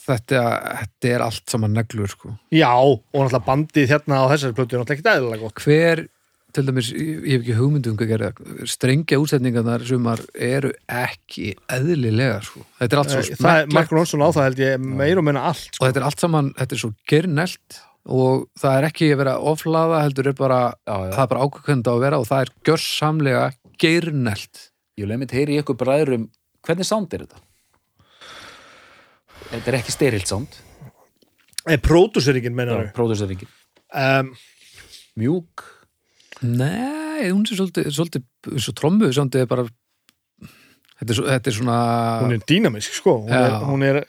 þetta, þetta er allt saman neglur sko. Já, og náttúrulega bandið hérna á þessari plötu er náttúrulega ekkert eðlilega gott hver til dæmis, ég hef ekki hugmyndum hvað gera, strengja útsetningarnar sumar eru ekki eðlilega sko. þetta er allt svo Eh, Það er Mark smekklegt Ronson á það held ég meir og meina allt og sko. þetta er allt saman, þetta er svo gernelt og það er ekki að vera oflaða heldur er bara, já, já. það er bara ákveðkvönda að vera og það er gjörsamlega gernelt Ég leið mitt heyri ykkur bræðurum, hvernig sound er þetta? Þetta er ekki sterilt sound, En pródúseringin meinar pródúseringin. um, Mjúk, nei, hún er svolítið, svolítið svo trommu, svolítið er bara þetta er, svo- þetta er svona Hún er dýnamisk sko. Hún er, hún er,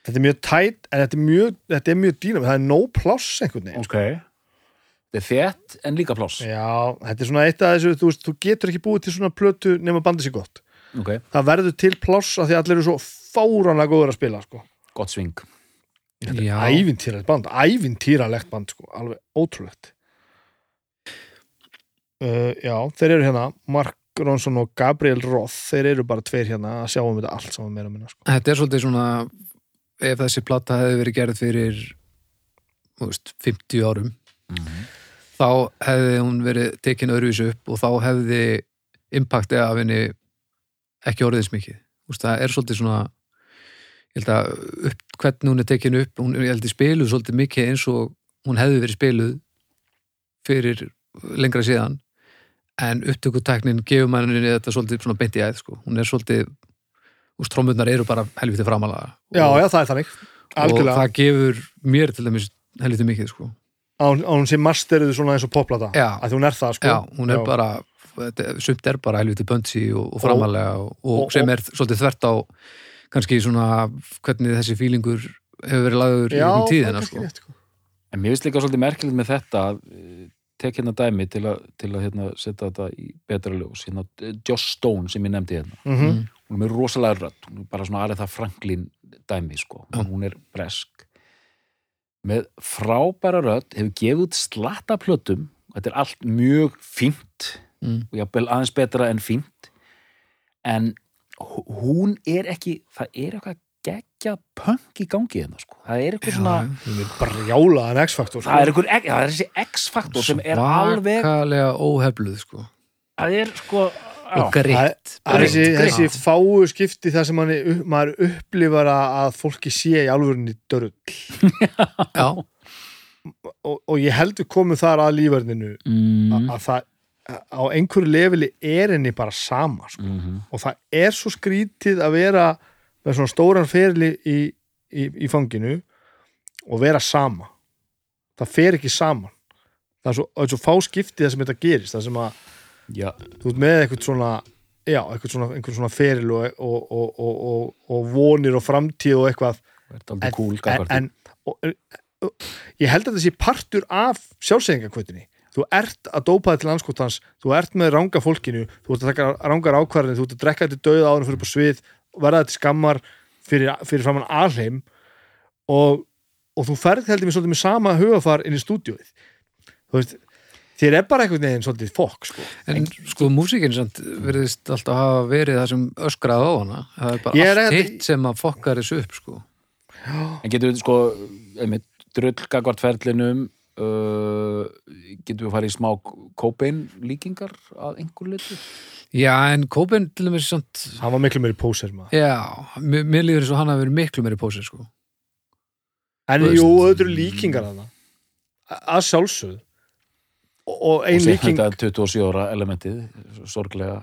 Þetta er mjög tætt en þetta er mjög, þetta er mjög dýnamisk Það er nóg pláss einhvern veginn ok. Þetta er þétt en líka pláss. Já, þetta er svona eitt af þessu þú, veist, þú getur ekki búið til svona plötu nema bandið sér gott. Ok, Það verður til pláss af því að allir eru svo fáránlega góður að spila sko. gott sving. Er ævintýralegt band ævintýralegt band, sko, alveg ótrúlegt uh, Já, þeir eru hérna Mark Ronson og Gabriel Roth. Þeir eru bara tveir hérna að sjá um þetta allt saman meira að minna sko. Þetta er svolítið svona ef þessi plata hefði verið gerð fyrir veist, 50 árum Mm þá hefði hún verið tekin öðruvísu upp og þá hefði impacti af henni ekki orðið eins mikið. Það er svolítið svona ég held að upp, hvernig hún er tekin upp hún, ég held að spiluð svolítið mikið eins og hún hefði verið spiluð fyrir lengra síðan en upptökutæknin gefur manninni þetta svolítið svona beint í æð sko. hún er svolítið og trómurnar eru bara helviti framalega já, og, já, það er þannig og algjörlega, það gefur mér til dæmis helviti mikið sko. án, án sem masteruðu svona eins og poplata Já. að hún er það sko já, hún er bara þetta- sumt er bara helviti böndsi og, og framalega og, og, og- sem er svolítið þvert á kannski svona hvernig þessi fílingur hefur verið lagður í já, er tíðina sko. sko. En mér finnst líka svolítið merkilegt með þetta að eh, tek hérna dæmi til að, til að hérna, setja þetta í betra ljós. Hérna, Joss Stone sem ég nefndi hérna. Mhm. hún er með rosalega rödd, hún er bara svona alveg það Franklin dæmi sko, Já. hún er bresk. Með frábæra rödd hefur gefið út slatta plötum. Þetta er allt mjög fínt Mm. og jafnvel aðeins betra en fínt. En hú- hún er ekki það er eitthvað geggja punk í gangi hérna sko, það er eitthvað svona Já, brjálaðan X-faktor sko. það er, einhver, það er þessi X-faktor sem er alveg svakalega óhefluð sko. það er sko greitt Það er þessi, fáu skipti þar sem mann, upp, maður upplifar að fólki sé í alvörinni dörrull já, og, og ég heldur komum þar að lífverðinu mm. að það á einhverju leveli er henni bara sama sko. mm og það er svo skrítið að vera með svona stóran ferli í, í, í fanginu og vera sama. Það fer ekki saman. Það er svo, það er svo fá skiptið það sem þetta gerist það sem að já, þú ert með eitthvað svona já, eitthvað svona, svona feril og, og, og, og, og, og vonir og framtíð og eitthvað. Það aldrei cool en, en ég held að þetta sé partur af sjálfsæðingakvötinni þú ert að dópa þig til anskotans þú ert með ranga fólkinu þú ert að taka rangar ákvarðin, þú ert að drekka þetta döða áður fyrir på svið verða þetta skammar fyrir, fyrir framann alheim og, og þú ferð heldur mér svolítið með sama hugafar inn í stúdíóið þú veist þér er bara einhvern veginn svolítið fokk sko. en sko músíkin samt verðist alltaf hafa verið það sem öskraði á hana það er bara er allt að- hitt sem að fokkar þessu upp sko. en getur við sko einmitt, drull gagvart ferlinum uh, getur við farið í smá kópein líkingar að einhver litu já en Kópen til dæmis samt hann var miklu meiri póser maður. Já, mér, líður eins og hann hafi verið miklu meiri pósir sko. en jú, eru líkingar að það að sjálfsögð og, og ein og líking þetta 27 ára elementið sorglega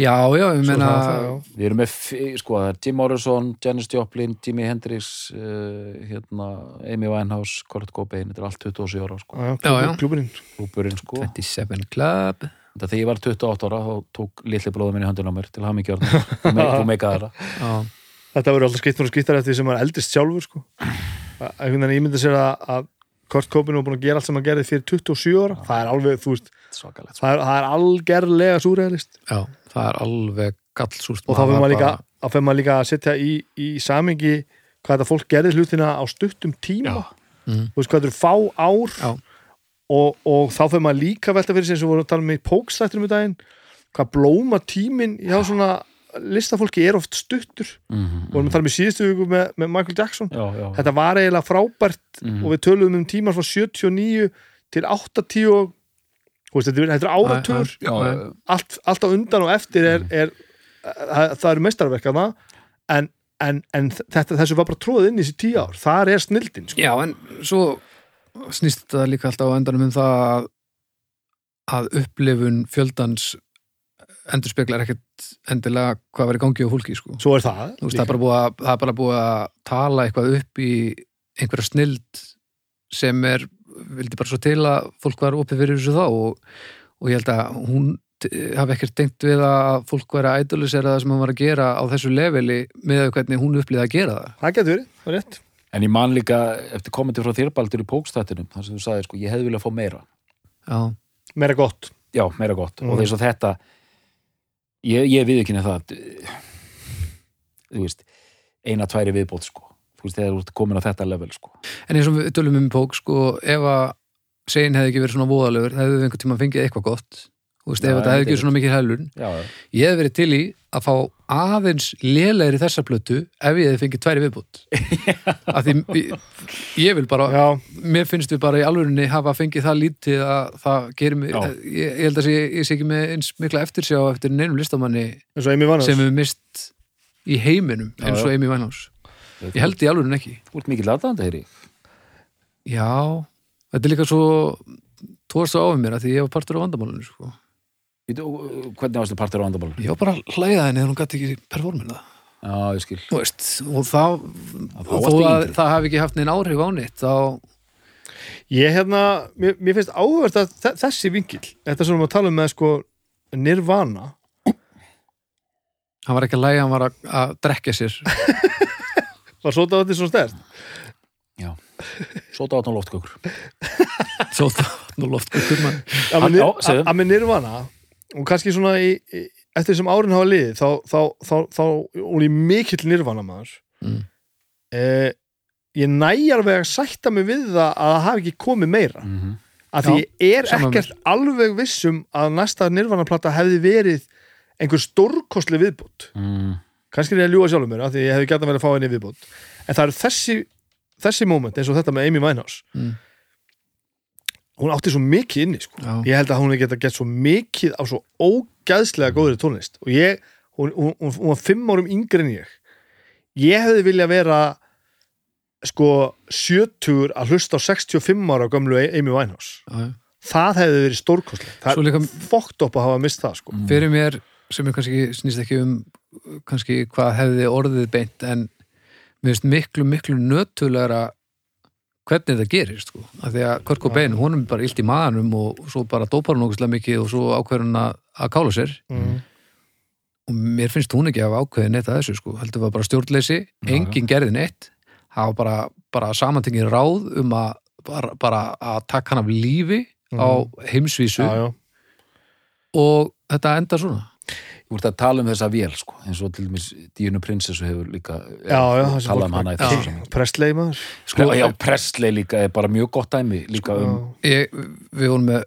já, já, ég meina það, já. við erum með, sko, það er Jim Morrison Janis Joplin, Jimi Hendrix uh, hérna, Amy Winehouse Kurt Cobain, þetta er allt 27 ára sko. Já, Já, klúburinn klúburinn sko, 27 Club þetta þegar ég var 28 ára þá tók litli bróður minn í höndin á mér til hamingjörn, þú meikaði það Ah. já, Þetta verður alltaf skiptur og skiptar eftir því sem maður eldist sjálfur sko. Að- einhvern veginn ímynda sér að, að Kurt Cobain var búin að gera allt sem hann gerði fyrir 27 ára það er alveg, þú veist, sko. það er, það er algerlega súræðist já, það er alveg gallsúrt og þá fyrir maður líka, maður líka að setja í, í samingi hvað þetta fólk gerði hlutina á stuttum tíma. Mhm. þú veist hvað þetta eru fá ár og, og þá fyrir maður líka velta fyrir sig eins og við vorum að tala um í pókstætturum í daginn hvað blóma tíminn hjá svona listafólki er oft stuttur. Mm vorum að tala um í síðustu viku með, með Michael Jackson. Já, já, þetta var eiginlega frábært Mhm. og við töluðum um tímar frá 79 til 80 og þú veist, þetta er, er já, allt, allt á undan og eftir er, er, það, það eru meistarverk að það en, en, en þetta, þessu var bara tróðið inn í þessi tíu ár þar er snildin sko. Já, en svo snýst þetta líka alltaf á endanum um það að, að upplifun fjöldans endur speklar ekkert endilega hvað var í gangi á fólki sko. svo er það veist, það, er að, það er bara búið að tala eitthvað upp í einhverja snild sem er, vildi bara svo til að fólk var opið fyrir þessu þá og, og ég held að hún t- hafi ekkert tengt við að fólk væri að ædulisera það sem hann var að gera á þessu leveli með hvernig hún upplýði að gera það. það getur verið, það er rétt. En ég man líka eftir komandi frá þér Baldur í pókstættinum þar sem þú sagði sko, ég hefði viljað fá meira. Já, meira gott. Já, meira gott. Mm. og þess að þetta ég, ég við ekki það þú veist eina tværi viðbót sko þú veist, þegar þú ert komin á þetta level sko En eins og við tölum um pók, sko, ef að segin hefði ekki verið svona voðalegur, hefði við einhvern tíma fengið eitthvað gott. Þú veist, Já, ef þetta hefði ekki er verið svona mikið hælun. Ég hefði verið til í að fá aðeins lélegri þessa plötu ef ég hefði fengið tværi viðbútt. Af því ég, ég vil bara, já, mér finnst við bara í alvörinni hafa fengið það lítið að það gerir mig, ég, ég held að sé, ég sé ekki með eins mikla eftirsjá eftir neinum listamanni sem við mist í heiminum eins og. Amy Winehouse. Ég held í alvörinni ekki. Þú ert mikið latandi, heyri Já, þetta er líka svo tóðast á mér að því ég var partur á vandamálinu sko. Hvernig varstu partur á vandabálum? Ég var bara að hlæða henni þegar hún gæti ekki performina já, ég skil þú veist, og það þá og þó varstu að yngri. það hafi ekki haft neinn áhrif á nýtt þá, Ég hérna, mér, mér finnst áhverst að þe- þessi vingil, þetta sem við erum að tala um með sko Nirvana hann var ekki að læga, hann var að, að drekja sér var þetta svo stert já, sóta áttan loftkökur. Svo það nú loft ykkur mann að með, Nirvana og kannski svona í, í, eftir sem árin hafa liðið þá, þá, þá, þá, og í mikill Nirvana maður. Mm. eh, ég næjar vega sætta mig við það að það hafi ekki komið meira. Mm -hmm. að því Já, ég er ekkert alveg vissum að næsta Nirvana-plata hefði verið einhver stórkostli viðbútt mm. Kannski er ég að ljúga sjálfum mér af því ég hefði gæta verið að fá henni viðbútt en það eru þessi, þessi moment eins og þetta með Amy Winehouse Mm. hún átti svo mikið inni sko. Ég held að hún hefði geta gett svo mikið á svo ógæðslega góðri tónlist og ég, hún, hún, hún, hún var fimm árum yngri en ég ég hefði vilja vera sko 70 að hlusta á 65 ára gömlu Amy Winehouse já. það hefði verið stórkostlega það er fókt upp að hafa mist það sko. fyrir mér sem er kannski snýst ekki um kannski hvað hefði orðið beint en mér finnst miklu, miklu nötulegra hvernig þetta gerist sko. af því að Kurt Cobain, hún er bara illt í maðanum og svo bara dópar hún okkurslega mikið og svo ákveður hún að, að kála sér mm. og mér finnst hún ekki að hafa ákveðið neitt að þessu sko. heldur var bara stjórnleysi, engin gerði neitt hafa bara, bara samantingin ráð um að bara, bara að taka hann af lífi á heimsvísu já, já. og þetta endar svona Þú ert að tala um þessa vél sko, eins og til dæmis Díunu prinsessu hefur líka Já, já, sem talað um hana í Já. þessu saman Presley maður sko, Já, Presley líka er bara mjög gott dæmi líka um Já. ég, við vorum með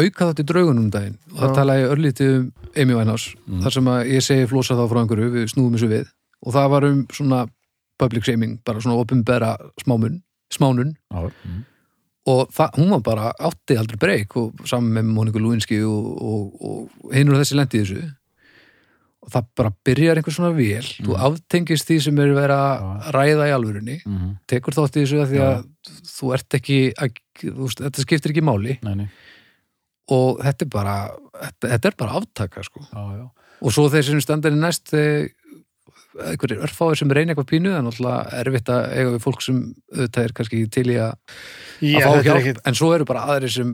auka þetta í draugunum um daginn og það Já. talaði ég örlítið um Amy Winehouse Mm. þar sem að ég segi flosa þá frá einhverju við snúðum þessu við og það var um svona public shaming, bara svona opinbera smámun, smánun Já, mm. og það, hún var bara átti aldrei breyk og saman með Móniku Lúinski og, og, og hinur þessi lendi í þessu og það bara byrjar einhver svona vél þú Mm. aftengist því sem er verið að ræða í alvörunni Mm. tekur þátt í þessu að því að þú ert ekki að, þú þetta skiptir ekki máli Nei, nei, og þetta er bara þetta, þetta er bara aftaka sko já, já og svo þeir sem standar í næst einhverjir örfáir sem reyna eitthvað pínu er náttúrulega erfitt að eiga við fólk sem auðvitað er kannski til í að, að fá hjálp ekkit- en svo eru bara aðrir sem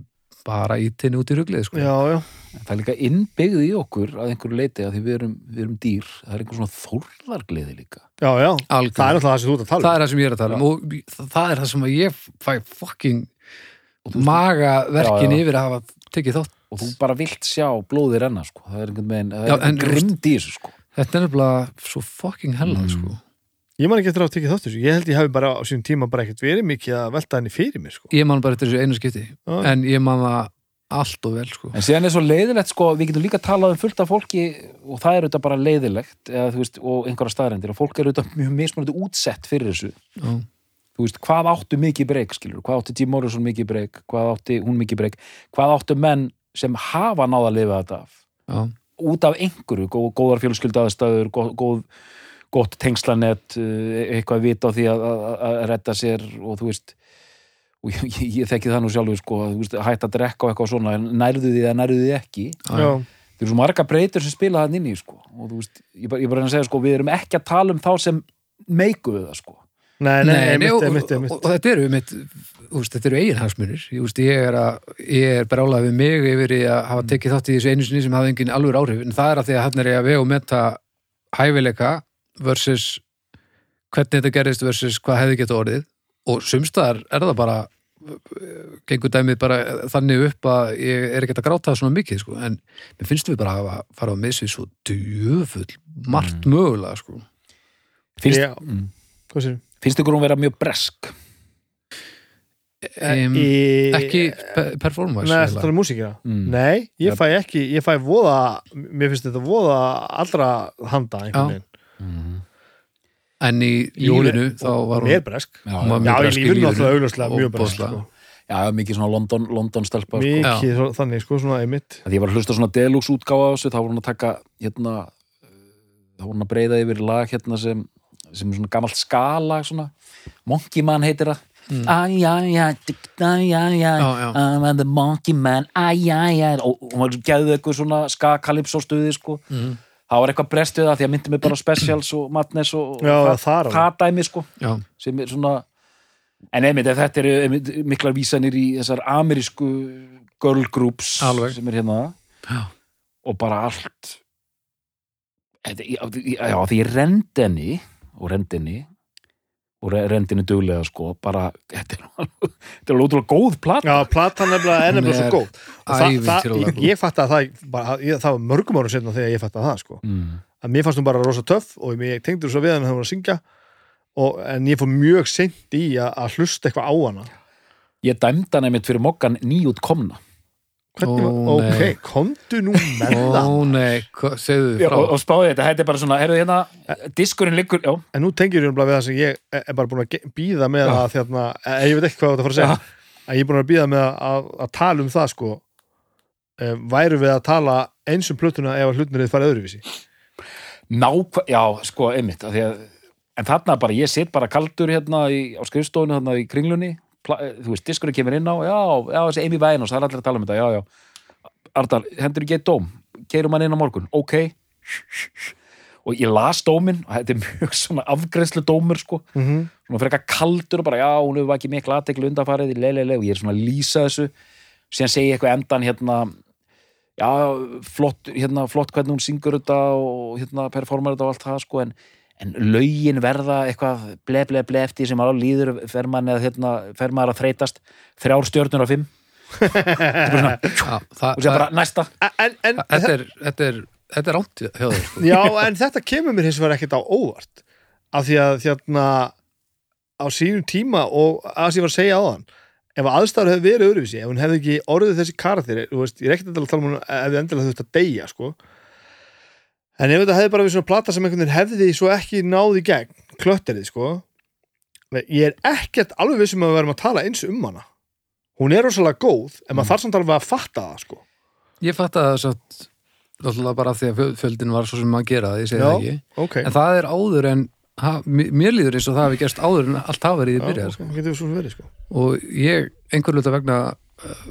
bara ítinni út í ruglið sko. já, já. En Það er líka innbyggð í okkur að einhverju leiti að því við erum, við erum dýr það er einhver svona þórðargleði líka já, já. Algjörlega. það er alltaf það sem þú ert að tala um það er það sem ég er að tala um og það er það sem að ég fæ fucking magaverkin yfir að hafa tekið þátt og þú bara vilt sjá blóði renna sko. það er einhvern veginn, það er en- grimd í þessu sko. þetta er nefnilega svo fucking hellað Mm. sko. ég man ekki eftir að hafa tekið þátt í þessu ég held ég hafi bara á sínum tíma bara ekkert verið mikið að velta henni fyrir mér sko. ég man bara eftir þessu einu skipti Já. en ég man það allt og vel sko. en síðan er svo leiðilegt sko, við getum líka talað um fullt af fólki og það er auðvitað bara leiðilegt eða, veist, og einhverja staðrendir og fólk er auðvitað mjög mismunandi útsett fyrir þessu Já. þú veist, hvað áttu mikið breyk skilur, hvað átti Jim Morrison mikið breyk hvað átti hún mikið breyk, hvað áttu menn sem hafa náða að lifa þetta af Já. út af einhverju, góð, góðar fjölskylda aðstæður, góð, góð gott tengslanett, eh, eitthvað vita á því að, að, að redda sér og þú veist og ég, ég, ég þekki það nú sjálfur sko, að þú veist, hætt að drekka og eitthvað svona, en nærðu því eða nærðu því ekki Já. það eru svo marga breytur sem spila það inn í sko. og þú veist, ég bara, ég bara reyna að segja sko, við erum ekki að tala um þá sem meiku við það sko. nei, nei, Nei, einmitt, og, einmitt, og, einmitt og þetta eru mitt, úst, þetta eru eigin hagsmunir ég, ég er, að, ég er brálað við mig yfir að hafa tekið þátt í þessu einu sinni sem hafði engin alveg áhrif en það er að því að hann er ég að vega og metta hæfileika versus hvernig þetta gerist versus hvað hefði geta orðið og sumstaðar er það bara gengur dæmið bara þannig upp að ég er ekki að gráta það svona mikið sko. en mér finnst við bara að hafa fara á misvið svo djöfull margt mögulega sko. finnst, Já. mm, finnst ykkur hún vera mjög bresk um, Í... ekki pe- performance Nei, þetta er músíkina Mm. Nei, ég Ja. fæ ekki, ég fæ voða Mér finnst þetta voða allra handa einhvern veginn mm. En í Jú, lífinu. og- þá var Hún er bresk. Já, já, Já, í lífinu náttúrulega augljóslega mjög bresk sko. já, mikið svona London, London stelpa sko. Mikið svo, þannig, sko, svona einmitt. Að ég var að hlusta svona deluxe útgáfa á þessu þá var hún að taka hérna þá var hún að breyða yfir lag hérna sem, sem er svona gamalt skala svona. Monkey Man heitir það. Mm. I'm the monkey man. Og og hún var geðið eitthvað svona ska-kalipsó stuði sko. Mhm. Það var eitthvað brest við það því að myndi mig bara specials og madness og, Já, og það það dæmi sko já, sem er svona en einmitt, ef þetta eru miklar vísanir í þessar amerísku girl groups Alveg. sem er hérna Já. og bara allt Þetta- já, því ég rend henni og rend henni og re- rend henni duglega sko bara, þetta er er alveg ótrúlega góð plata. Já, platan nefnilega er nefnilega svo góð. Og það, það, ég, fatt að það bara, ég, það var mörgum árum setna þegar ég fatt að það sko. mm. að mér fannst hún bara rosa töff og ég tengdur svo við hann þegar hún var að syngja. Og, en ég fór mjög seint í að, að hlusta eitthvað á hana. Ég dæmda hann einmitt fyrir mokkan nýjút komna Ó, ok, nei. komdu nú með það. ó nei segðu já, frá. og, og spáði þetta, þetta er bara svona herðu hérna, diskurinn liggur já, en nú tengir ég um við það sem ég er er bara búin að bíða með að þérna, ég veit ekki hvað þetta fór að segja. Að ég er búin að bíða með að, að, að tala um það sko. E, væru við að tala eins um plötuna ef að hlutnir þið farið öðruvísi? Nákvæm, já, sko, einmitt af því að, en þarna bara, ég sitt bara kaldur hérna í, á skrifstofunni þarna í kringlunni þú veist, diskurinn kemur inn á já, já, þessi Amy Winehouse, það er allir að tala um þetta já, já, Ardal, hendur ekki eitt dóm keirum hann inn á morgun, ok. Og ég las dóminn og þetta er mjög svona afgreðslu dómur sko, mm -hmm. svona fyrir eitthvað kaldur og bara, já, hún hefur ekki mikla aðteklu undanfarið og ég er svona að lýsa þessu. Síðan segi ég eitthvað endan hérna já, flott, hérna, flott hvernig hún syngur þetta og hérna performar þetta og allt það sko, en, en lögin verða eitthvað ble, ble, ble eftir sem alveg líður fer maður, eða, hérna, fer maður að þreytast þrjár stjörnur af fimm Já, það, og sér bara næsta en, en, þetta er þetta er, þetta er þér sko. Já, en þetta kemur mér hins vegar ekkert á óvart af því að þérna á sínum tíma og að sem ég var að segja á þann ef aðstæður hefði verið öðruvísi ef hún hefði ekki orðið þessi karakter þú veist, ég er ekkert að tala um hún ef þið endilega þurft að deyja sko. En ef þetta hefði bara verið svona plata sem einhvern veginn hefði svo ekki náð í gegn klötterið sko ég er ekkert alveg vissum að við verum að tala eins um hana. Hún er rosalega góð en maður þarf samt alveg að fatta það sko. Ég fatt að það satt náttúrulega bara af því að fjöl- fjöldin var svo sem maður gera það, ég segi það ekki. ok, en það er áður en ha, mér líður eins og það hafi gerst áður en allt hafa verið í Já, byrjað ok, sko. við sko. Og ég einhver luta vegna uh,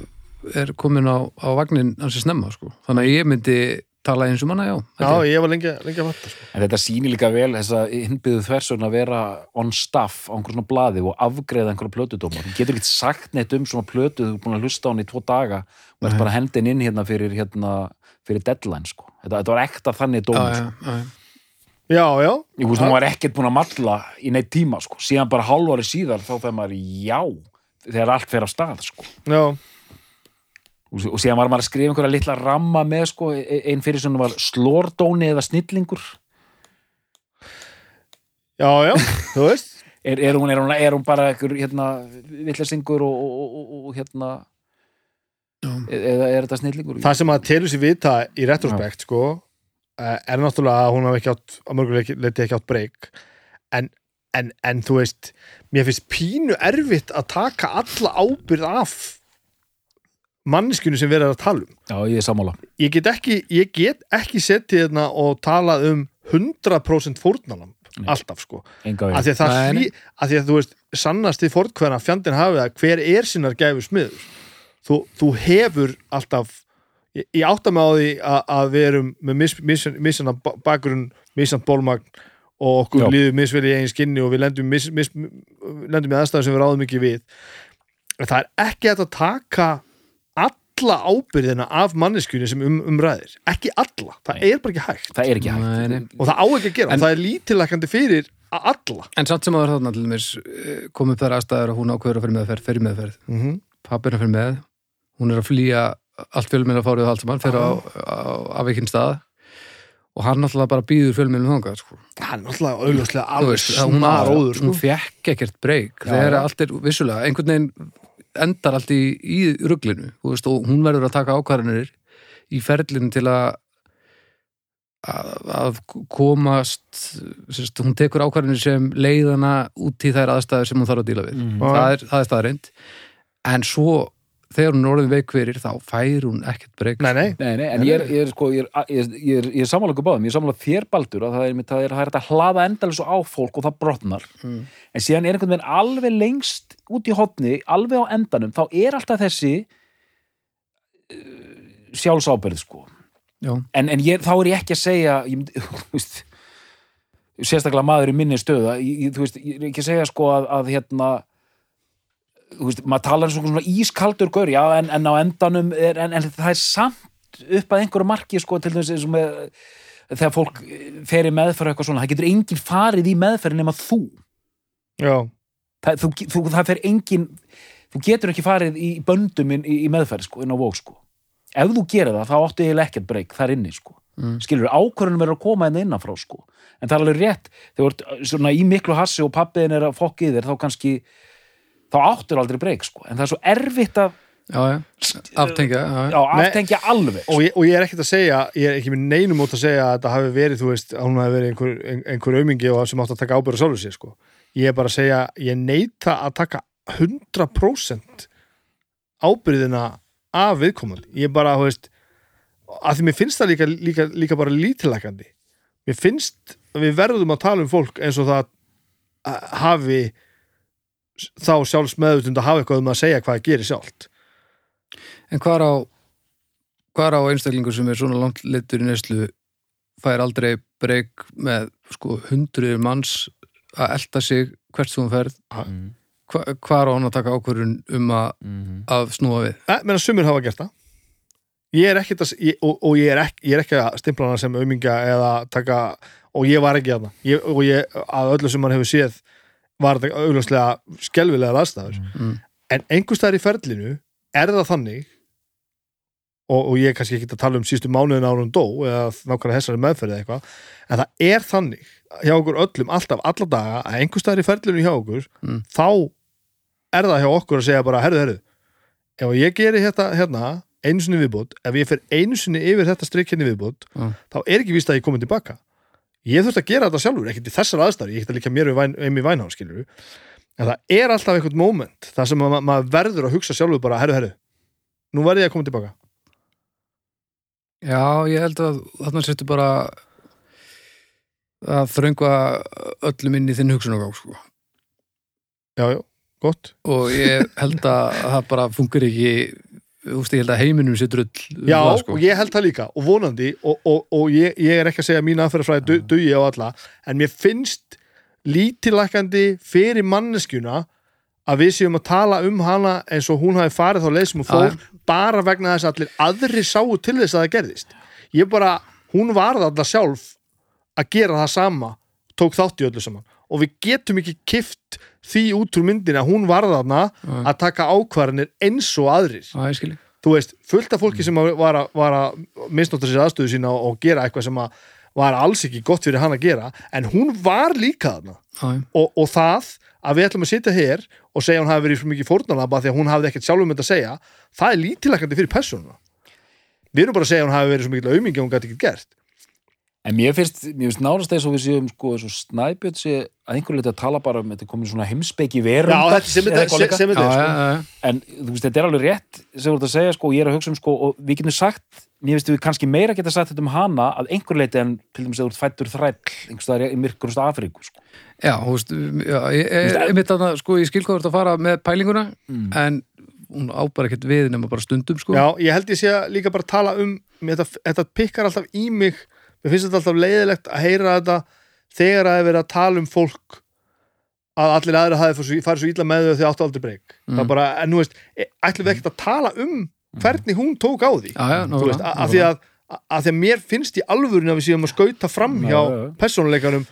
er komin á, á vagnin hansi snemma sko. þannig að ég myndi tala eins um hana, já, Já, ég. var lengi, lengi að fatta sko. en þetta sýnir líka vel þess að innbyggðu þversun að vera on staff á einhver svona blaði og afgreða einhverja plötudóma þú getur ekki sagt neitt um svona plötu þú er búin að hlusta á hann í tvo daga og ert bara hendin inn hérna fyrir, hérna, fyrir deadline sko. þetta, þetta var ekta þannig já, dómur já, sko. já, já. Já, já Ég veist, hún var ekkert búin að malla í neitt tíma, sko. Síðan bara hálfari síðar þá fær maður já, þegar allt fer á stað, sko. Já, Og og síðan var maður að skrifa einhverja litla ramma með, sko, e- ein fyrir svona var slordóni eða snillingur. já, já, þú veist Er, er, hún, er, hún, er hún bara einhver, hérna, vittlesingur og, og, og, og, hérna, Já. e- eða er þetta snillingur? Það sem að telur sér vita í retrospekt sko, er náttúrulega að hún hafi ekki átt að mörguleiti leiti ekki átt breyk en, en, en þú veist mér finnst pínu erfitt að taka alla ábyrð af manneskjunu sem við erum að tala um Já, ég er sammála. ég get ekki, ég get ekki settið hérna og talað um 100% fórnalamb Nei. alltaf sko að við. því að, hlý, að því að þú veist sannast í fórtkvæðan að fjandinn hafi það hver er sinnar gæfu smiður þú, þú hefur alltaf ég, ég átta mig á því að, að við erum með mis, mis, bakgrunn misjant bólmagn og okkur Já. líður misvel í eigin skinni og við lendum, mis, mis, lendum í aðstæðum sem við ráðum ekki við það er ekki að taka alla ábyrðina af manneskjunni sem um, umræðir ekki alla, það Nei. er bara ekki hægt Það er ekki hægt. Nei, nei. og það á ekki að gera, En- það er lítilækandi fyrir að alla en samt sem að vera þarna til mér komið þær aðstæður að hún ákveður að fyrir meðferð fyrir meðferð, mm -hmm. pappina fyrir með hún er að flýja allt fjölminn að fárið og allt saman, fyrir á, á afveikinn stað og hann náttúrulega bara býður fjölminn þangað, sko hann er alltaf auðvitað Þú alveg snar óður sko. hún fekk ekkert breyk þegar allt er vissulega, einhvern veginn endar allt í, í ruglinu þú veist, og hún verður að taka ákvarðanir í ferlinu til að að, að komast sérst, hún tekur ákvarðanir sem leiðana út í þær aðstæður sem hún þarf að díla við. Mm. Það, er, það er staðreind en svo þegar hún er orðin veik fyrir þá fær hún ekkert breyk nei, nei, Nei, nei, en ég er, ég er, sko, ég er, ég er, ég er, er ykkur báðum, ég er sammála þér baldur að það er, það er, er að hlaða endalins á fólk og það brotnar. Mm. en síðan er einhvern veginn alveg lengst út í hotni, alveg á endanum þá er alltaf þessi uh, sjálfsábyrð sko. En, en ég, þá er ég ekki að segja ég, veist, sérstaklega maður í minni stöða ég, veist, ég er ekki að segja sko að, að hérna veist, maður talar um svona ískaldur gaur, já, en, en á endanum er, en, en það er samt upp að einhverju marki sko, til þess að þegar fólk fer í meðferð og eitthvað svona, það getur enginn farið í meðferð nema þú. Já, það, þú, þú, það fer enginn þú getur ekki farið í böndum í, í meðferð sko, inn á vók sko ef þú gerir það, þá áttu eiginlega ekkert breyk þar inni sko, Mm. skilur ákvörðunum verður að koma inn innanfrá sko en það er alveg rétt, þegar þú ert svona í miklu hassi og pappiðin er að fokka í þér þá kannski, þá áttur aldrei breyk sko, en það er svo erfitt að já, já, aftengja já, já, já. aftengja alveg og ég, og ég er ekkert að segja ég er ekki með neinum út að segja að þetta hafi verið þú veist, að hún hafi verið einhver, ein- einhver aumingi og sem átt að taka ábyrða sjálfur sér sko. Ég er bara að segja, ég neita að taka 100% ábyrðina af viðkomandi. Ég er bara, þú veist að því mér finnst það líka, líka, líka bara lítilækandi mér finnst að við verðum að tala um fólk eins og það að hafi þá sjálfs meðutund að hafa eitthvað um að segja hvað það gerir sjálft. En hvað á hvað á einstaklingur sem er svona langt litur í neyslu fær aldrei breyk með sko hundruður manns að elda sig hvert sem hún ferð mm. hva, hvað á hann að taka ákvörðun um að, Mm. að snúa við Eh, menn að sumir hafa gert það ég er ekkert að ég, og, og ég er ekki, ég er ekki að stimpla hana sem aumingja eða taka, og ég var ekki að það og ég, að öllu sem hann hefur séð var þetta augljóslega skelvilega aðstæður, mm. en einhverstaðar í ferlinu er það þannig og, og ég er kannski ekki að tala um sístu mánuðin hún dó eða nákvæmlega þessari meðferði eða eitthvað, en það er þannig hjá okkur öllum alltaf alla daga að einhverstaðar í ferlinu hjá okkur Mm. þá er það hjá okkur að segja bara, herðu, herðu ef ég geri þetta hérna einu sinni viðbútt, ef ég fer einu sinni yfir þetta strikk hérna viðbútt, Já. þá er ekki víst að ég komið tilbaka ég þurft að gera þetta sjálfur, ekkert í þessar aðstæður ég get að líka mér við um í vænhá, skilur en það er alltaf eitthvað moment þar sem ma maður verður að hugsa sjálfur bara, herru, herru nú verð ég að koma tilbaka Já, ég held að þarna settu bara að þröngva öllum inn í þinn hugsunargang sko. já, já, gott og ég held að það bara fungur ekki þú veist, ég held að heiminum sé drull um Já, það, sko. og ég held það líka og vonandi og, og, og ég, ég er ekki að segja að mín aðferðafræði du, dugi á alla en mér finnst lítilækandi fyrir manneskjuna að við séum að tala um hana eins og hún hafi farið þá leið sem hún fór bara vegna þess að allir aðri sáu til þess að það gerðist ég bara, hún varð alltaf sjálf að gera það sama tók þátt í öllu saman. Og við getum ekki kift því út úr myndin að hún varð þarna Já. að taka ákvarðanir eins og aðrir. Skilji þú veist, fullt af fólki sem að var að, var að misnóta sér aðstöðu sína og, og gera eitthvað sem að var alls ekki gott fyrir hann að gera en hún var líka þarna. Og, og það að við ætlum að sitja hér og segja að hún hafi verið fyrir mikið fórnarlamba því að hún hafði ekkert sjálfum þetta að segja það er lítilækandi fyrir persónuna. Við erum bara að segja að hún hafi verið svo mikið aumingi og hún gæti ekki gert En mér finnst, mér finnst nárast þess að við séum sko, svo snæbjörn sé að einhverju leiti að tala bara um þetta komin svona heimspeiki Já, verundar þetta sem þetta þetta er sko. en þú veist, þetta er alveg rétt sem þú ert að segja, sko, og ég er að hugsa um sko, og við getum sagt, mér finnst við kannski meira geta sagt þetta um hana að einhverju leiti en til dæmis að þú ert fættur þræll einhvers staðar í myrkurust Afríku sko. já, þú veist já, ég, ég, ég mitt að sko, ég skil hvað þú ert að fara með pælinguna Mm. en hún á bara ekkert við nema bara stundum sko. Já, ég held ég sé að líka bara tala um mér þetta, þetta pikkar alltaf í mig mér finnst þetta alltaf leiðilegt að heyra þetta þegar að það er verið að tala um fólk að allir aðra hafi farið svo- illa með þau þegar áttu aldrei breyk Mm. það bara, en nú veist, e- ætlum við ekkert að tala um hvernig hún tók á því já, já, þú veist, að, að því að að því að mér finnst í alvörin að við séum að skauta fram hjá Já, já, já. persónuleikanum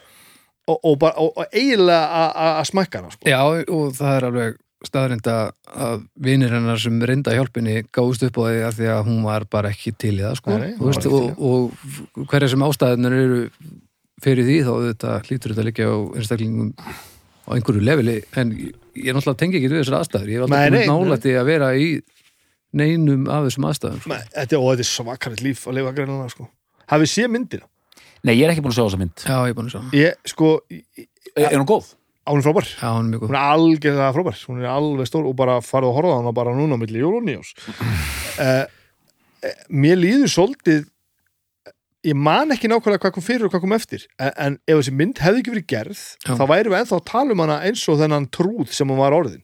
og, og, og, og eiginlega að smækka hana sko. Já, og það er alveg staðrind að að vinir hennar sem reynda hjálpinni gáðust upp á því að því að hún var bara ekki til í það sko. Nei, veist, var og, og hverja sem ástæðunar eru fyrir því þá þetta hlýtur þetta að liggja á einstaklingum á einhverju leveli en ég er náttúrulega tengi ekki við þessar aðstæður ég er Nei, alltaf nálætti að vera í neinum af þessum aðstæðum sko. Men, þetta, og þetta er svakarið líf að lifa greinlega sko. hafið sé myndina Nei, ég er ekki búin að sjá þessa mynd Já, ég er búin að sjá hana. ég, sko, ég- Er er hún góð? Á hún er frábær. Já, hún er hún er algjörða frábær, hún er alveg stór og bara farið að horfa á hana bara núna á milli jól og nýjós uh, mér líður svolítið ég man ekki nákvæmlega hvað kom fyrir og hvað kom eftir en, en ef þessi mynd hefði ekki verið gerð Já. þá væri við ennþá að tala um hana eins og þennan trúð sem hún var orðin.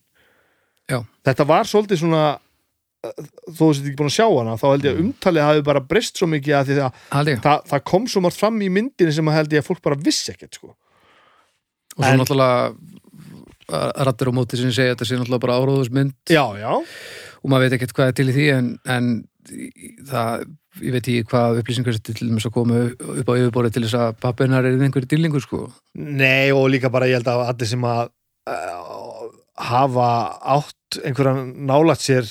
Já. þetta var svolítið svona þó þú sér ekki búin að sjá hana þá held ég að umtalið hafi bara breyst svo mikið að að það, það kom svo margt fram í myndinni sem held ég að fólk bara vissi ekkert sko. Og svo náttúrulega rættir á móti sem segja að þetta sé náttúrulega bara áróðusmynd já, já, og maður veit ekkert hvað er til í því en, en það, ég veit ekki hvað upplýsingar til þess að koma upp á yfirborðið til þess að pappinar er einhverju dýlingur sko. nei og líka bara ég held að allir sem að uh, hafa átt einhverjan nálægt sér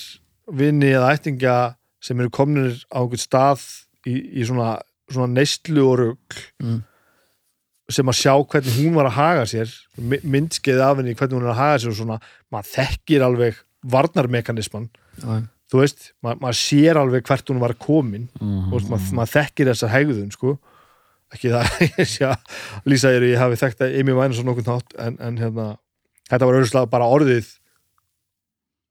vini eða ættingja sem eru komnir á einhvern stað í, í svona, svona neistlu og rugl Mm. Sem að sjá hvernig hún var að haga sér my- myndskeiði af henni hvernig hún er að haga sér og svona, maður þekkir alveg varnarmekanisman Já, þú veist, ma maður sér alveg hvert hún var komin. Mhm. þú veist, maður, maður þekkir þessa hegðun sko. Ekki það ég sé að þér að ég hafi þekkt að Amy Winehouse á nokkuð nátt en, en hérna, þetta var auðvitað bara orðið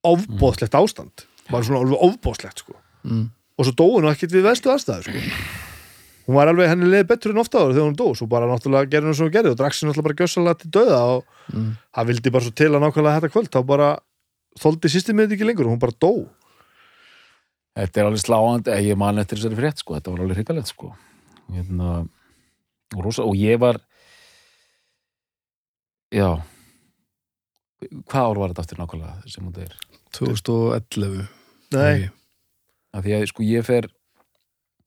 ofbóðslegt ástand. Bara svona ofbóðslegt sko. Mm. og svo dói hún ekkert við vestu aðstæður sko hún var alveg henni leið betur en ofta áður þegar hún dó. Svo bara náttúrulega gerði hún svo hún gerði og drakk sér náttúrulega bara gjössalega til döða og Mm. það vildi bara svo til að nákvæmlega þetta kvöld. Þá bara þóldi þetta ekki lengur og hún bara dó. Þetta er alveg sláandi, eh, ég man eftir þessari frétt sko, þetta var alveg hrikalegt sko. Hérna, og, rosa, og ég var já hvað ár var þetta aftur nákvæmlega sem hún er 2011 Nei, af því að sko ég fer,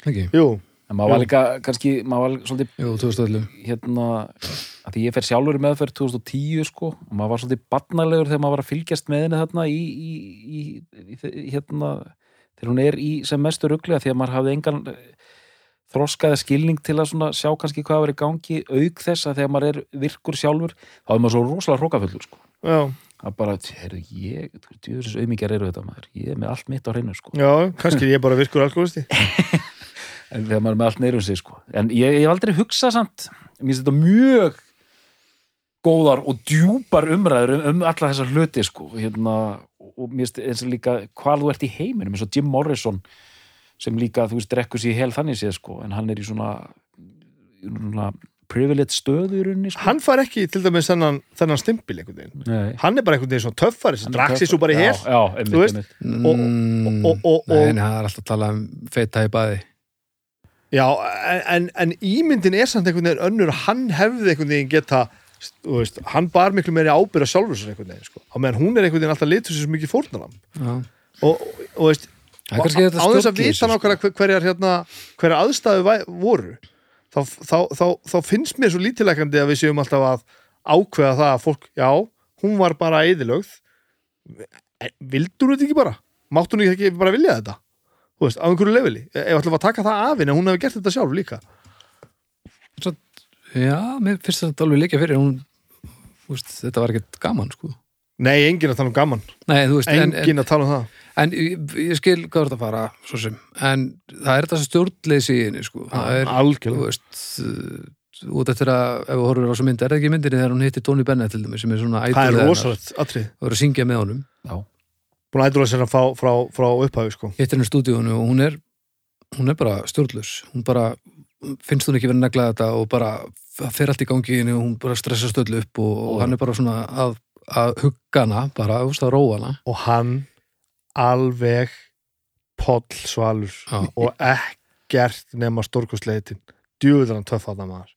ekki, jú, en maður var Jú. líka kannski, maður var svolítið jú, 2011 hérna, að því ég fer sjálfur í meðferð 2010 sko, og maður var svolítið barnalegur þegar maður var að fylgjast með henni þarna í, í, í, í hérna þegar hún er í sem mestu ruglega því að maður hafði engan þroskaði skilning til að sjá kannski hvað var í gangi auk þess að þegar maður er virkur sjálfur þá er maður svo rosalega hrókafullur sko. Er bara, heyrðu, ég djúðis auðmíkjar eru þetta maður, ég er með allt mitt á hreinu sko, já, kannski ég er bara virkur alkoholisti en þegar maður er með allt neyrum sig sko, en ég, ég hef aldrei hugsað samt, mér finnst þetta mjög góðar og djúpar umræður um, um alla þessar hluti sko, hérna, og mér finnst eins og líka hvað þú ert í heiminum, eins og Jim Morrison sem líka, þú veist, drekkur sér hel þannig séð sko, en hann er í svona, svona privilege stöðu í rauninni sko. hann far ekki til dæmis þennan, þennan stimpil einhvern veginn. Nei. hann er bara einhvern veginn svona töffari sem drakk sér svo bara í hel. Já, já, einmitt, Þú veist, einmitt. Og- og- og- og- Nei, það er alltaf að tala um feita í baði já, en, en, ímyndin er samt einhvern veginn önnur. Hann hefði einhvern veginn geta veist, hann bar miklu meiri ábyrða sjálfur sér einhvern veginn, sko, á meðan hún er einhvern veginn alltaf litur svo mikið fórnalam Já, og, og, veist, á þess að vita nákvæmlega hver- hverjar hérna, hverjar aðstæðu voru þá, þá, þá, þá finnst mér svo lítilegandi að við séum alltaf að ákveða það að fólk, já, hún var bara eðilögð vildur hún þetta ekki bara? Máttu hún ekki bara vilja þetta? Þú veist, á einhverju leveli. Ef ætlum að taka það af henni, hún hefur gert þetta sjálf líka. Já, mér finnst þetta alveg líka fyrir hún, veist, þetta var ekkert gaman sko. Nei, enginn að tala um gaman. Nei, veist, en, en, enginn að tala um það. En ég, ég skil hvað þetta fara svo sem, en það er þetta stjórnleysi í henni, sko. Það er, þú algjörlega veist út eftir að, ef við horfum á þessu mynd, er það ekki myndinni þegar hún hitti Tony Bennett til dæmis, sem er svona það er rosalegt atrið og er að syngja með honum? Já. Búin að ædula sér frá, frá, frá upphafi sko. hittir henni í stúdíónu og hún er hún er bara stjórnlaus. Hún bara, finnst hún ekki verið að negla þetta og bara fer allt í gangi og hún bara stressa stöðlu upp og, og hann er bara svona að, að hugga hana, bara að róa hana. Og hann alveg poll svalur Já. og ekkert nema stórkostleitin. Djúður hann töff að það maður.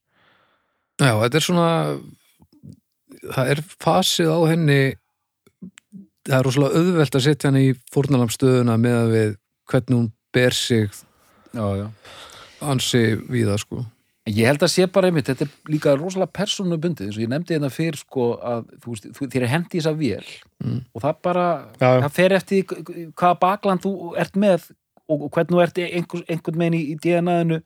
Já, þetta er svona það er fasið á henni það er rosalega auðvelt að setja henni í fórnalamstöðuna með að við hvernig hún ber sig ansi við það sko Ég held að sé bara einmitt, þetta er líka rosalega persónubundið, eins og ég nefndi hérna fyrr sko að þú veist, þú, þér er hendi þess að vél Mm. og það bara, Já, já. það fer eftir hvaða bakland þú ert með og, hvernig þú ert einhver, einhvern meginn í, í DNA-inu,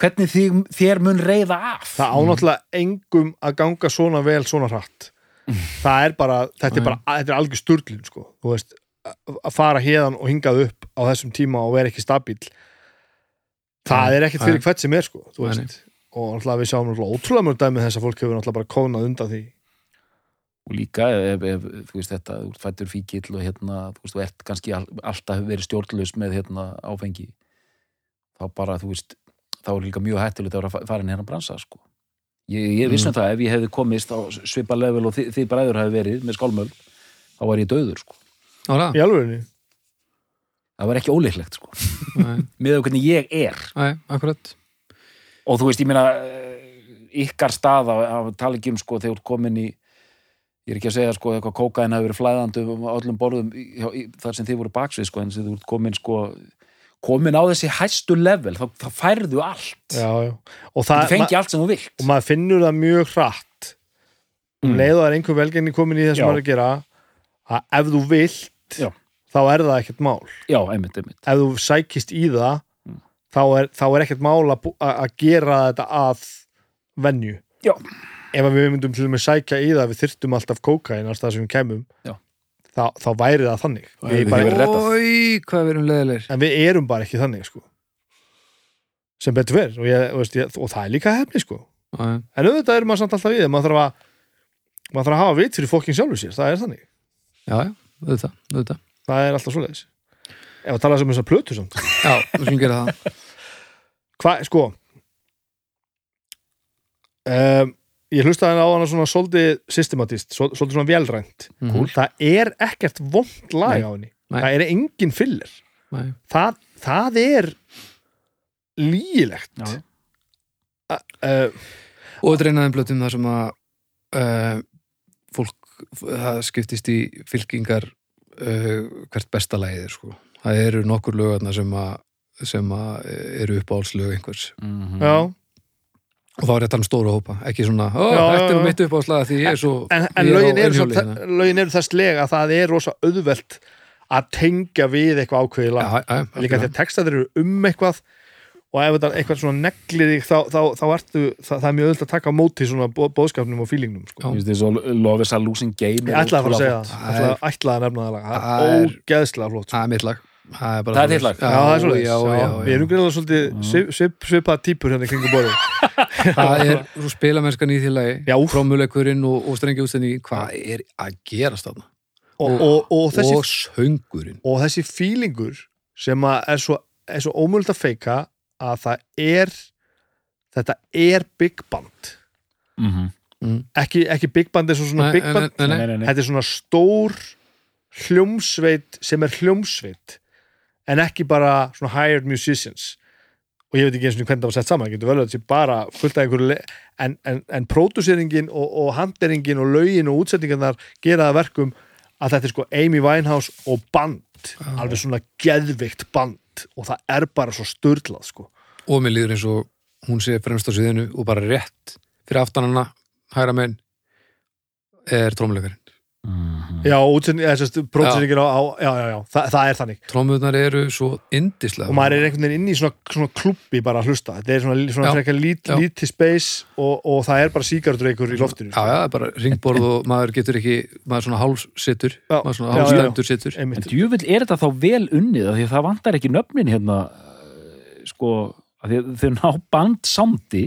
hvernig þig, þér mun reyða af. það ánáttúrulega engum að ganga svona vel svona hratt það er bara, þetta er bara þetta er algjör sturlun sko. Þú veist, að fara hérðan og hingað upp á þessum tíma og vera ekki stabíl það er ekkert fyrir hvert sem er sko þú veist, og náttúrulega við sjáum ótrúlega mjög dæmi þess að fólk hefur náttúrulega bara kónað undan því. Og líka ef, ef þú veist þetta, þú fættur fíkill og hérna, þú veist, þú ert kannski all, alltaf verið stjórnlaus með hérna áfengi þá bara, þú veist þá er líka mjög vera að fara inn hérna bransa, sko. Ég, ég vissum Mm. það ef ég hefði komist á svipa level og þið, þið bræður hefði verið með skálmöl, þá var ég döður, sko. Í alvegni, það var ekki óleiklegt sko. Nei, með hvernig ég er. Nei, akkurat. Og þú veist, ég meina eh, ykkar stað að, að tala ekki um sko þegar komin í ég er ekki að segja sko eitthvað kókain hafi verið flæðandi um öllum borðum í, í, þar sem þið voru baksvið sko en þú ert komin sko komin á þessi hæstu level þá, þá færðu allt já, já. og, þú það, fengi allt sem þú vilt og maður finnur það mjög hratt um Mm. leið og það er einhver velgenni komin í sem Já. maður að gera að ef þú vilt Já. þá er það ekkert mál já, einmitt, einmitt ef þú sækist í það Mm. þá, er, þá er ekkert mál að, að að gera þetta að venju Já. ef að við myndum til og með sækja í það við þyrftum alltaf kókain alls það sem við kemum Já. Þá, þá væri það þannig. Við bara. Ói, hvað við erum leðilegir en við erum bara ekki þannig sko. sem betur verð og, ég, og, veist, ég, og það er líka hefni sko. Já, en auðvitað er maður samt alltaf við maður þarf að maður þarf að hafa vit fyrir fólkin sjálfur sér það er þannig, já, auðvitað, auðvitað. Það er alltaf svoleiðis. Ef að tala sem þess að plötu samt. Já, við skulum gera það. Hvað, sko um, ég hlustaði á hana svona svolítið systematist, svol- svolítið svona velrænt Mhm. það er ekkert vond lag á henni, það er engin filler Nei. það, það er lýgilegt Já. uh, Og þetta einaðin blötum þar sem að uh, fólk það skiptist í fylkingar uh, hvert besta lagið er sko. það eru nokkur lögarna sem að sem að eru uppáhaldslög einhvers Mhm. já, og þá er þetta um stóra hópa, ekki svona þetta er já, nú já. mitt uppáhaldslaga því ég er svo en, en er á lögin, eru svo, hérna. lögin eru þess lega að það er rosa auðvelt að tengja við eitthvað ákveðið lag Já, já, líka því að textaður eru um eitthvað og ef þetta eitthvað svona neglir þig þá, þá, þá ertu, það, það er mjög öll að taka á móti svona bó, bóðskapnum og fílingnum sko. Já. Ég finnst þess að Love is a losing game ég ætlaði að fara að segja það ætlaði, ætlaði að nefna það lag það er er- ógeðslega flott sko. það er mitt lag Það er, bara Það er svoleiðis. þitt lag? er svo við erum greiðlega svolítið svip, svip, svipað típur hérna í kringum borðið það er svo spilamennskan í því lagi Já. trómuleikurinn og, og strengi útstendingi hvað er að gerast þarna og, og, og, þessi, og söngurinn og þessi fílingur sem að er svo, er svo ómöld að feika að það er þetta er big band Mhm. ekki, ekki big band er svo svona Nei, big band nei, nei. Nei, nei, nei. þetta er svona stór hljómsveit sem er hljómsveit en ekki bara svona hired musicians og ég veit ekki eins og hvernig það var sett saman, það getur vel að þetta sé bara fullt af einhverju en, en, en pródúseringin og, og handeringin og lögin og útsetningarnar gera það verkum að þetta er sko Amy Winehouse og band alveg svona geðvikt band og það er bara svo störlað sko. Og mér líður eins og hún sé fremst á sviðinu og bara rétt fyrir aftanana hægra menn er trómuleikarinn Mhm. já, pródúseringin á, á já, já, já, það, það er þannig. Trómuðnar eru svo indislega og maður er einhvern veginn inn í svona, svona klubbi bara að hlusta, þetta er svona, svona frekar lít, lítið space og, og það er bara síkartreikur í loftinu Já, já, það er bara ringborð og maður getur ekki maður svona hálfsittur maður svona já, já. hálfstendur sittur En djúvill er þetta þá vel unnið af því að það vantar ekki nöfnin hérna eh, sko, af því að þau ná band samdi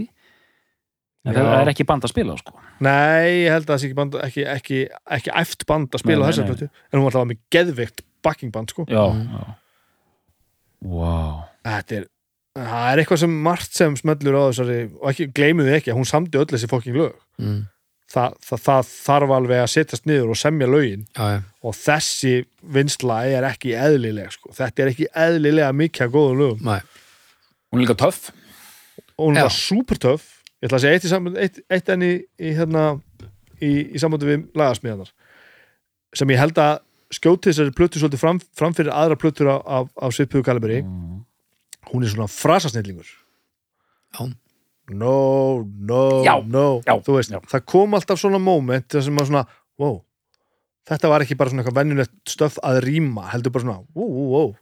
en það er ekki band að spila sko. Nei, ég held að það sé ekki, band, ekki, ekki, ekki æft band að spila Nei, nei, þessa nei. plötu, en hún var alltaf með geðveikt backing band, sko. Já, Mhm. já. Wow þetta er, það er eitthvað sem margt sem smellur á þessari, og ekki, gleymuðu ekki að hún samdi öll þessi fokking lög. Mm. Þa, það, það þarf alveg að setjast niður og semja lögin. Já, og þessi vinsla er ekki eðlileg, sko, þetta er ekki eðlilega mikið að góða lögum. Næ, Hún er líka töff. Og hún Já. var super töff ég ætla að segja eitt, í samband, eitt, eitt enn í, í, hérna, í, í sambandi við lagasmíðanar sem ég held að skjóti þessari plötu svolítið fram, fram fyrir aðra plötur af, af, af svipuðu kalibri. Mm. hún er svona frasasnillingur. Já. no, no, Já, no. Já, þú veist, já. það kom alltaf svona moment þar sem maður svona, wow. Þetta var ekki bara svona eitthvað venjulegt stöf að rýma, heldur bara svona, wow, wow, wow.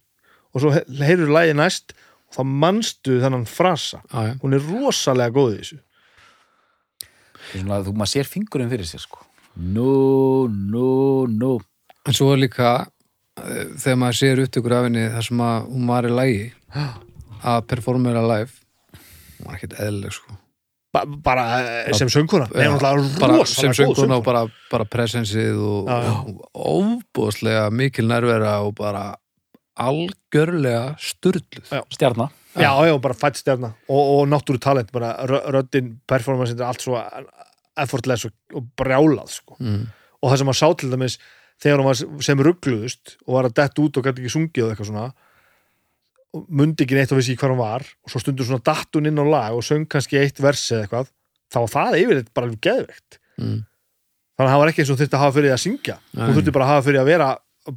Og svo he- heyrður lægi næst og þá manstu þennan frasa. Hún er rosalega góð í þessu svona, þú maður sér fingurinn fyrir sér sko. No, no, no En svo er líka eh, þegar maður sér upptökur af henni þar sem að hún var í lægi að performera live hún var ekkert eðlileg sko ba bara eh, sem sönguna Nei, hún er bara rosalega sem góð sönguna söngkona. og bara, bara presensið og, Já, já. og óbúðslega mikil nærvera og bara algjörlega sturluð Já. Stjarna já, já, bara fætt stefna og, og náttúru talent, bara rö- röddin performance, er allt svo effortless og, brjálað sko. mm. og það sem maður sá til dæmis þegar hún var sem ruggluðust og var að detta út og gæti ekki sungið og eitthvað svona og mundi ekki neitt og vissi ekki hvað hann var og svo stundur svona datt hún inn á lag og söng kannski eitt versi eða eitthvað þá var það yfirleitt bara geðveikt mm. þannig að það var ekki eins og þurfti að hafa fyrir því að syngja hún þurfti bara að hafa fyrir að vera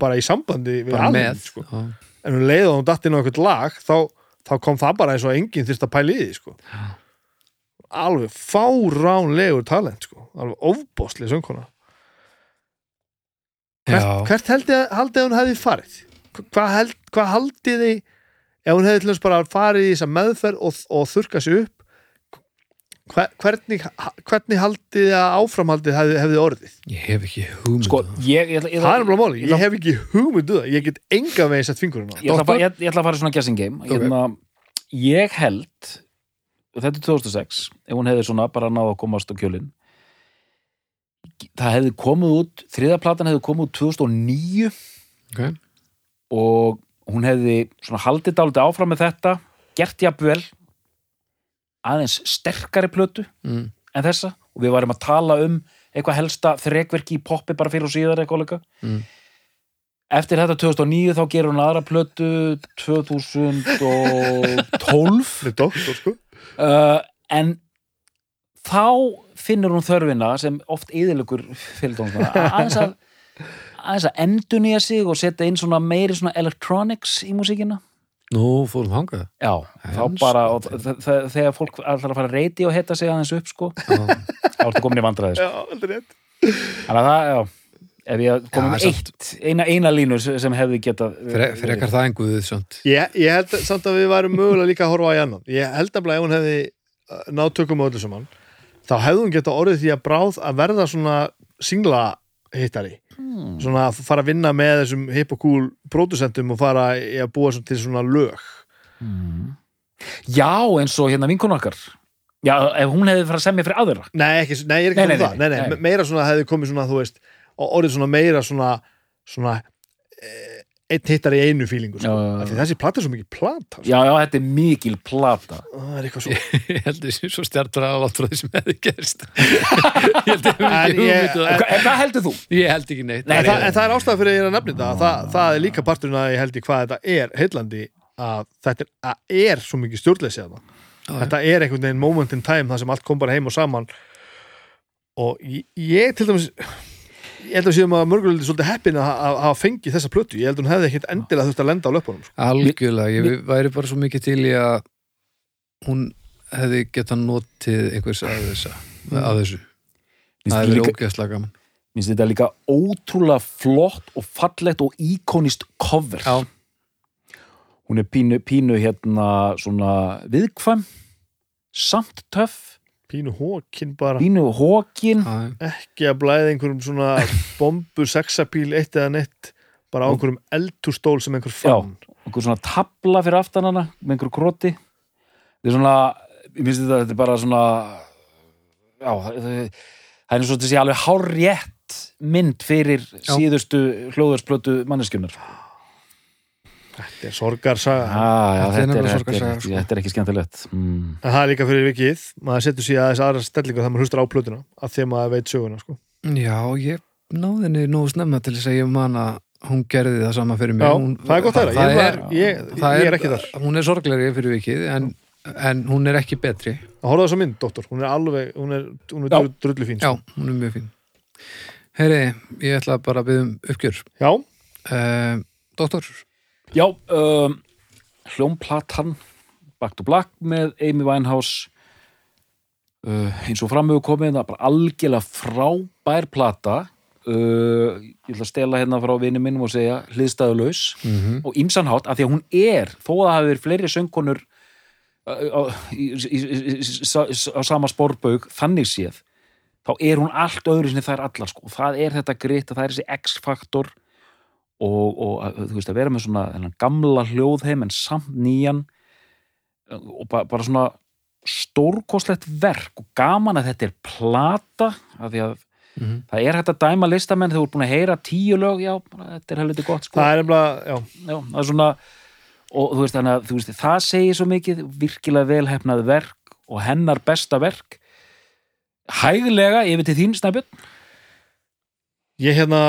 bara í sambandi við bara alveg sko. Já. en hún leið og hún datt inn á eitthvað lag þá, þá kom það bara eins og enginn þurfti að pæla í því sko. alveg fáránlegur talent sko. alveg ofbóðslega söngkona hvert, hvert haldið, haldið hún hefði farið hvað, held, hvað haldið þið ef hún hefði til þess bara farið í þessa meðferð og, og þurka sig upp hvernig, hvernig haldið að áframhaldið hefði, hefði orðið? Ég hef ekki hugmynd sko, um það. ég, ég, ég, það er bara máli, ég- ég hef ekki hugmyndu það. Ég get enga veginn sett fingurinn á ég, ætla, að fara- ég, ég ætla að fara í svona guessing game. Ok. hérna, ég held þetta er 2006 ef hún hefði svona bara náða að komast á kjölin það hefði komið út þriðaplatan hefði komið út 2009 Ok. og hún hefði svona haldið dálítið áfram með þetta gert jafnvel aðeins sterkari plötu mm. en þessa. Og við varum að tala um eitthvað helsta þrekverki í poppi bara fyrir og síðar eitthvað líka. Mm. eftir þetta 2009 þá gerur hún aðra plötu 2012 með doktor sko. Uh, en þá finnur hún þörfina sem oft yðurlegur fylgdómsmanna aðeins að aðeins að endurnýja sig og setja inn svona meiri svona electronics í músíkina nú fórum þangað. Já, þá bara þegar fólk ætlar að fara að reyti og hetta sig aðeins upp sko, þá ertu komin í vandræði sko. já, aldrei rétt. Þannig að það, já, ef ég komið með eitt, eina, eina línu sem hefði getað Fre, frekar það en guðið samt. Ég, ég held samt að við værum mögulega líka að horfa á í annan. Ég held að ef hún hefði uh, náð tökum á öllu saman, þá hefði hún geta orðið því að bráð að verða svona singla hittari. Hmm. Svona að fara að vinna með þessum hip og cool pródusentum og fara að búa til svona lög. Já, eins og hérna vinkun okkar Já, ef hún hefði farið að semja fyrir aðra Nei, ekki, nei, ég er ekki nei, það. Meira svona hefði komið svona, þú veist, orðið svona meira svona, svona eh, einn hittar í einu fílingu, sko. Já, já, já. Af því Þessi plata er svo mikið plata, sko. Já, já, þetta er mikil plata Það er eitthvað svo. ég held þessi svo stjartur að látt frá því sem hefði gerst ég held hugmynd um það. Hva- En hvað heldur þú? ég held ekki neitt Nei, en, það, en það er ástæða fyrir að ég er að nefna þetta það, það er líka parturinn að ég held í hvað þetta er heillandi að þetta er, að er svo mikið stjórnleysi að það þetta er einhvern veginn moment in time það sem allt kom bara heim og saman og ég, ég til dæmis ég held að séum að mörgulegt svolítið heppin að að- að hafa fengið þessa plötu. Ég held að hún hefði ekkit endilega þurft að lenda á löpunum sko. algjörlega, ég væri bara svo mikið til í að hún hefði getað notið einhvers af þessa af þessu, Finnst það hefði líka, ógeðslega gaman. Finnst þetta líka ótrúlega flott og fallegt og íkonist cover. Já. Hún er pínu, pínu hérna svona viðkvæm samt töff pínu hókin bara. Pínu hókin Já, ekki að blæða einhverjum svona bombu sexapíl eitt eða neitt bara á einhverjum eldústól sem einhver fann. okkur svona tabla fyrir aftan hana með einhverju kroti. Þetta er svona, ég finnst þetta, þetta er bara svona já, það, er eins og þetta sé alveg hárrétt mynd fyrir Já. síðustu hljóðarsplötu manneskjunar þetta er sorgarsaga ah, já, Þetta er þetta, er, nefnilega þetta, sorgarsaga, sko. þetta er ekki skemmtilegt mm. En það er líka fyrir vikið, maður setur sér aðeins aðra stellingu þegar maður hlustar á plötuna að því að maður veit söguna sko. já ég náði henni nógu snemma til þess að ég man að hún gerði það sama fyrir mig Já, hún, það er gott að það. Ég er, ég- það ég er ekki þar. hún er sorglegri fyrir vikið en, en hún er ekki betri að horfa þess að mynd, doktor, hún er alveg hún er, hún er Já. dru- drullu fín já, sko. hún er mjög fín heyri, ég ætla bara að byggja um uppgjör já, uh, doktor, já, um, hljómplatan Back to Black með Amy Winehouse uh, eins og framöfu komið það er bara algjörlega frábær plata uh, ég ætla að stela hérna frá vinnu minnum og segja hliðstæðulaus mm -hmm. og ímsanhátt af því að hún er þó að það hafi verið fleiri söngunur á, sama spórbaug þannig séð þá er hún allt öðru sinni þær allar sko. það er þetta gritt, það er þessi X-faktor og, og þú veist að vera með svona gamla hljóðheim en samt nýjan og bara, bara svona stórkostlegt verk og gaman að þetta er plata af því að Mhm. það er hægt að dæma listamenn þegar þú ert búin að heyra tíu lög já, þetta er helviti gott sko. Það er nefnilega já, já, það er svona og þú veist, þannig að veist, það segir svo mikið virkilega velhefnað verk og hennar besta verk hæglega yfir til þín snæbjörn Ég hérna,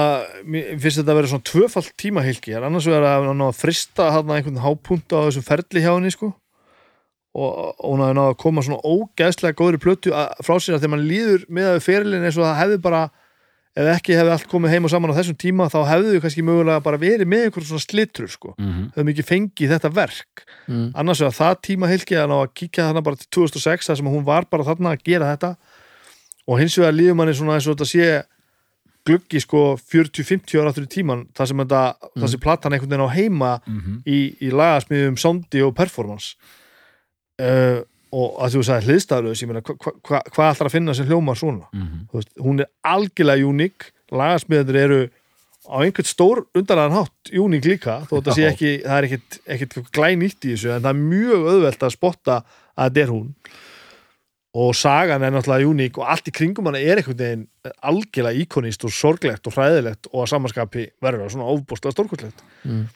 finnst þetta að vera svona tvöfalt tímahylki, en annars vegar að ná að frista hann einhvern hápunkt á þessum ferli hjá henni sko. Og, hún hafi náð að koma svona ógeðslega góðri plötu að, frá sér að þegar mann líður með að fyrirlin eins og það hefði bara ef ekki hefði allt komið heim og saman á þessum tíma þá hefðu við kannski mögulega bara verið með einhver svona slittur sko, mm -hmm. höfum ekki fengið þetta verk. Mm. annars vegar það tímahylki að ná að kíkja þarna bara til 2006 þar sem hún var bara þarna að gera þetta. Og hins vegar líður manni svona eins og þetta sé gluggi sko 40-50 ára áttur í tíman þar sem þetta, mm. þar sem platan einhvern veginn á heima í, í lagasmiðum soundi og performance. Uh, og að þú sagði hliðstæðulegs, ég meina hvað hva, hva, hva ætlar að finna sem hljómar svona? Mhm. Þú veist, hún er algjörlega uník lagasmiðanir eru á einhvern stór undanlegan hátt uník líka þó þetta sé ekki, það er ekkit, ekkit glænýtt í þessu en það er mjög auðvelt að spotta að þetta er hún og sagan er náttúrulega uník og allt í kringum hana er einhvern veginn algjörlega íkonist og sorglegt og hræðilegt og að samanskapi verður það svona ofbústlega stórkvöldlegt Mm.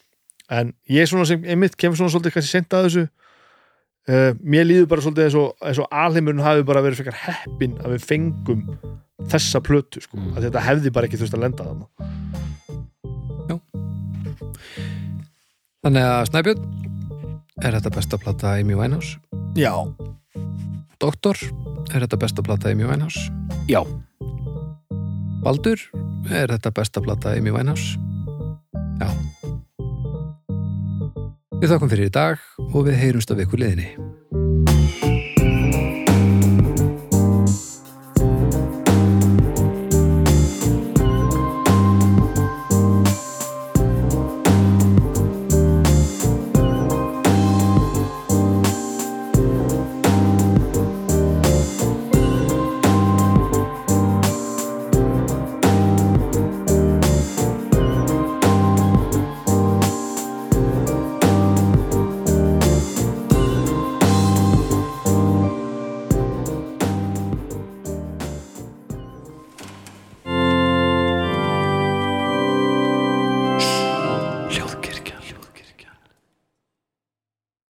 en ég svona sem einmitt kemur svona svolítið kannski sent að þessu. Uh, mér líður bara svolítið eins og, eins og alheimurinn hafi bara verið frekar heppin að við fengum þessa plötu sko, Mm. að þetta hefði bara ekki þurft að lenda þarna. Þannig að Snæbjörn er þetta besta plata Amy Winehouse? Já, Doktor er þetta besta plata Amy Winehouse Já, Baldur er þetta besta plata Amy Winehouse Já. Við þakkum fyrir í dag og við heyrumst af ykkur liðinni